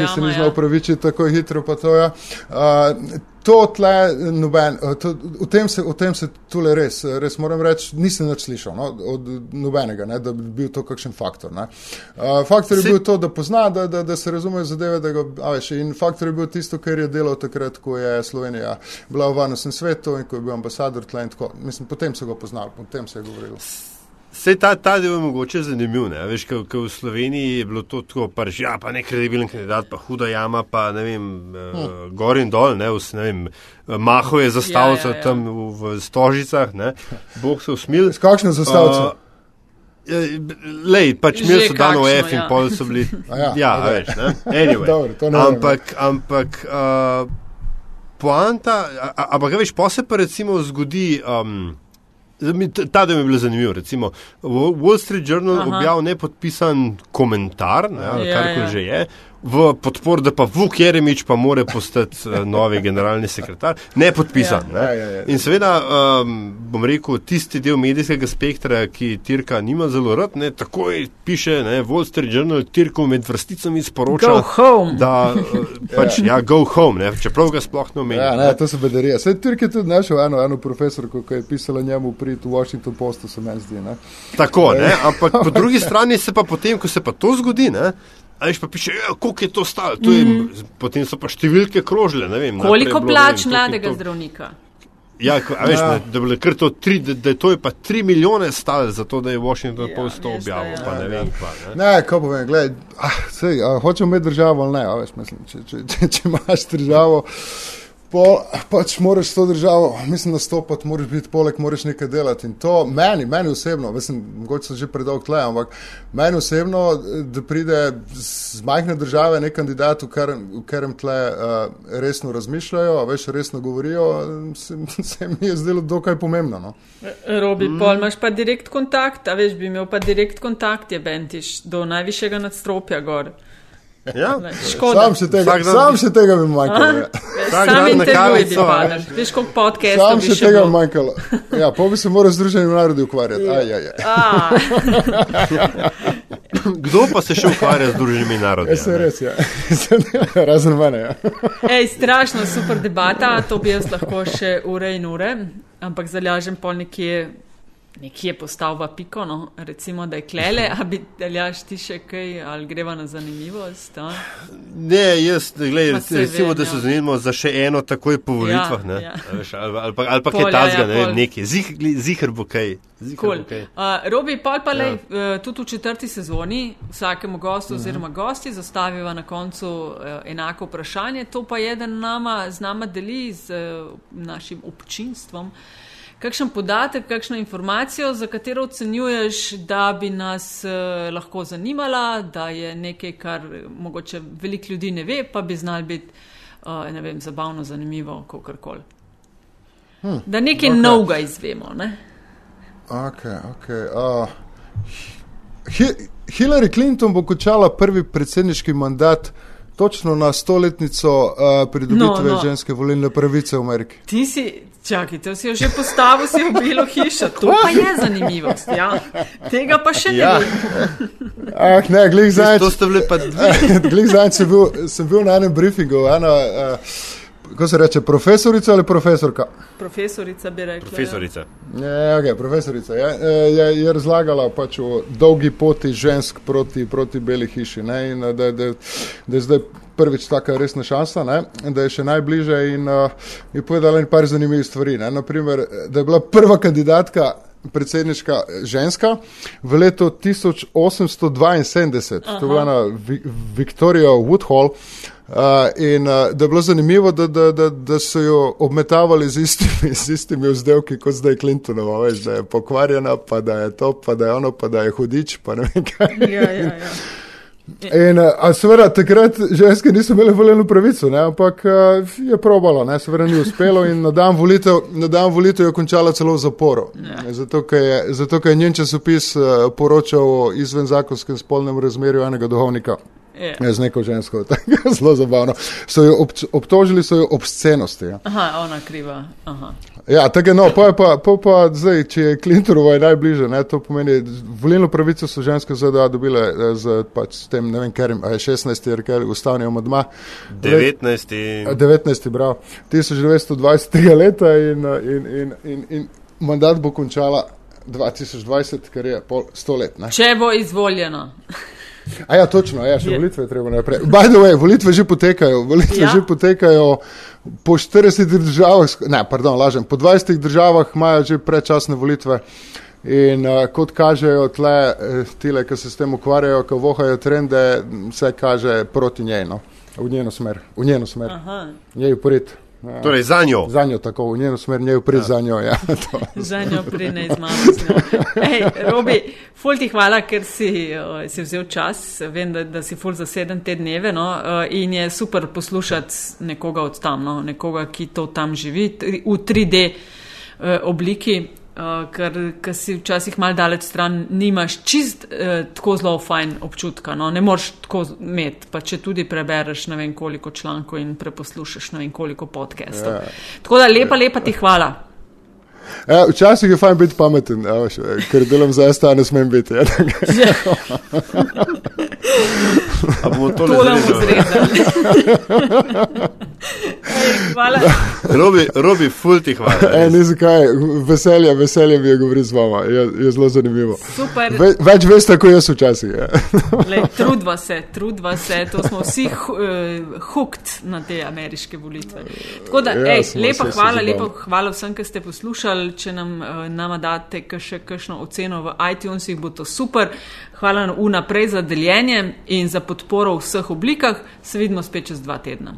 se ni ja. znal upravičiti tako hitro, pa to je. Uh, to tle, noben, uh, to, o, tem se, o tem se tule res, res moram reči, nisem več slišal no, od nobenega, ne, da bi bil to kakšen faktor. Ne. Uh, faktor je Se- bil to, da pozna, da, da, da se razume zadeve, da ga, a veš, in faktor je bil tisto, kar je delal takrat, ko je Slovenija bila v varnostnem svetu in ko je bil ambasador tle in tako. Mislim, potem so ga poznali, potem se je govorilo. Sej ta, ta del je mogoče zanimiv. Ne? Veš, ko, ko v Sloveniji je bilo to tako, pač, ja, pa nekredibilen kandidat, pa huda jama, pa ne vem, uh, gor in dol, ne, vs, ne vem, Maho je zastavil Ja, ja, ja. tam v, v Stožicah, ne, Bog se usmil. S kakšno zastavico? Uh, Lej, pač Že imeli so dano kakšno, F in ja. pol so bili. A ja, ja, okej. veš, ne. Anyway. Ne vem. ampak, ampak uh, poanta, a- a- ampak veš, pa se pa recimo zgodi. Um, mi- Ta del je bil zanimiv. Recimo, Wa- Wall Street Journal Aha. objavi nepodpisan komentar, ne, Ja, karkoli ja. že je, v podpor, da pa Vuk Jeremič pa more postati eh, novi generalni sekretar. Nepodpisan. Ja. Ne. Ja, ja, ja. In seveda, um, bom rekel, tisti del medijskega spektra, ki Tirka nima zelo rad, ne, takoj piše, ne, Wall Street Journal Tirko med vrsticami sporoča, Go home. da eh, pač, ja, go home, ne, čeprav ga sploh ne omenja. Ja, ne, to so bedarije. Sej Turk je tudi našel eno, eno profesorko, ki je pisala njemu prid v Washington Postu, se meni zdi. Ne? Tako, ne, ampak po drugi strani se pa potem, ko se pa to zgodi, ne, a veš pa piše, ja, koliko je to stalo, to je, mm. potem so pa številke krožile, ne vem. Koliko bilo, plač vem, mladega toliko. zdravnika? Ja, ko- a veš, Ja. da, bi bilo kar to, tri, da, da je to je pa tri milijone stalo za to, da je Washington Ja, Post to da objavil, ja. pa ne vem, pa ne. Ne, kako povem, gledaj, ah, sej, a, hočemo imeti državo ali ne, a, veš, mislim, če, če, če, če imaš državo, pol, pač moraš to državo, mislim, nastopati, moraš biti poleg, moraš nekaj delati in to meni, meni osebno, mislim, mogoče sem že predolg tle, ampak meni osebno, da pride z majhne države nek kandidat, v katerem, v katerem tle uh, resno razmišljajo, a veš, resno govorijo, se, se mi je zdelo dokaj pomembno. No? Robi, mm. pol imaš pa direkt kontakt, a veš, bi imel pa direkt kontakt, je bentiš do najvišjega nadstropja gor. Ja, Škoda. Sam še tega, dan sam bi- še tega bi manjkalo. ja. Sam intervjuj bi kavico, a padel. veš. Koliko podcastov Sam bi še tega bilo. manjkalo. Ja, pa bi se moral z Združenim narodi ukvarjati. Aj, aj, aj. A, Kdo pa se še ukvarja z družbenimi narodi? Ja, se je res, ja. Razen mene, ja. ej, strašno super debata, to bi jaz lahko še ure in ure, ampak zalažem pol nekje. Nekje postavlja piko, no? recimo, da je klele, a bi daljaš ti še kaj, ali greva na zanimivost. A? Ne, jaz, saj recimo, vem, da se ja. zanimamo za še eno takoj po volitvah, Ja, ne? ja. A Veš, ali, ali pa, ali pa Pol, kaj ja, tazga, ja, ne vem, pol. nekaj. Zih, zihr bo kaj. Ziher Cool. bo kaj. Uh, Robi, pa pa lej, Ja. uh, tudi v četrti sezoni vsakemu gostu uh -huh. oziroma gosti zastaviva na koncu uh, enako vprašanje. To pa je, da nama, z nama deli z uh, našim občinstvom. Kakšen podatek, kakšno informacijo, za katero ocenjuješ, da bi nas uh, lahko zanimala, da je nekaj, kar eh, mogoče veliko ljudi ne ve, pa bi znal biti uh, ne vem, zabavno, zanimivo, kakorkoli. Hmm, da nekaj okay. novega izvemo. Ne? Ok, ok. Uh, Hi- Hillary Clinton bo končala prvi predsedniški mandat točno na stoletnico uh, pridobitve No, no, ženske volilne pravice v Ameriki. Ti si, čakaj, to si jo že postavil, si v bilo hišo. To pa je zanimivost. Ja. Tega pa še ne Ja. vem. Ah, ne, glej To zdaj. ste bili pa dve. Glej zdaj, sem, bil- sem bil na enem briefingu, ena, uh, kako se reče, profesorica ali profesorka? Profesorica bi rekla. Profesorica. Je, okay, profesorica je, je, je razlagala pač o dolgi poti žensk proti, proti beli hiši. Ne, in, eh, da, da, da je zdaj prvič taka resna šansa, ne, da je še najbliže in uh, je povedala nekaj zanimivih stvari. Ne, naprimer, da je bila prva kandidatka predsedniška ženska v letu 1872, Aha. to je bila ena Vi Victoria Woodhall. Uh, in uh, da je bilo zanimivo, da, da, da, da so jo obmetavali z istimi, z istimi vzdelki kot zdaj Clintonova, veš, da je pokvarjena, pa da je to, pa da je ono, pa da je hudič, pa ne vem kaj. Ja, ja, ja. In, uh, a seveda, takrat ženske niso imele volilno pravico, ne, ampak uh, je probala, ne, seveda ni uspelo in na dan volitev, na dan volitev je končala celo v zaporu. Ja. Zato, ker je, zato, ker je njen časopis uh, poročal o izvenzakonskem spolnem razmerju enega duhovnika. Je. Ja, z neko žensko, tako je zelo zabavno. So jo obč, obtožili so jo obscenosti. Ja, Aha, ona kriva. Aha. ja tako je, no, pa je pa, pa, pa zdaj, če je Clintonova je najbliže, ne, to pomeni, volilno pravico so ženske ZDA dobile eh, z pač, s tem, ne vem, ker je 16. jer ker ustavni amadma. 19. 19. brav, 1920. leta in, eh, in, in, in, in mandat bo končala 2020, kar je pol sto let. Ne. Če bo izvoljena. A ja, točno, ja, še Je. volitve je treba naprej. By the way, volitve že potekajo, volitve Ja. že potekajo po 40 državah, ne, pardon, lažem, po 20 državah imajo že predčasne volitve. In uh, kot kažejo tle, eh, tile, ki se s tem ukvarjajo, ki vohajo trende, vse kaže proti njej, no. v njeno smer. V njeno smer. Aha. Njej uporit. Ja. Torej, za njo. Za njo tako, v njeno smer, njej prid ja. za njo. Ja, za njo prid ne. Hej, Robi, ful ti hvala, ker si, uh, si vzel čas. Vem, da, da si ful za sedem te dneve no? uh, in je super poslušati nekoga od tam, no? nekoga, ki to tam živi v 3D uh, obliki uh, ker, ker si včasih mal daleč stran, nimaš čist uh, tako zelo fajn občutka. No? Ne moreš tako imeti, pa če tudi prebereš ne vem koliko člankov in preposlušaš ne vem koliko podcastov. Ja. Tako da lepa, lepa ti hvala. Ja, včasih je fajn biti pameten, ja, ker delam za STA, ne smem biti. Ja. A bomo to zrezali? hvala. Robi, robi ful ti hvala. E, ni zakaj, veselje, veselje mi je govoriti z vama, je, je zelo zanimivo. Super. Ve, več veste, kot jaz včasih. Ja. Trudva se, trudva se, to smo vsi uh, hooked na te ameriške volitve. Tako da, ja, ej, lepa hvala, lepa hvala vsem, ki ste poslušali. Če nam uh, date še kakšno oceno v iTunesih, bo to super. Hvala vnaprej za deljenje in za podporo v vseh oblikah. Se vidimo spet čez dva tedna.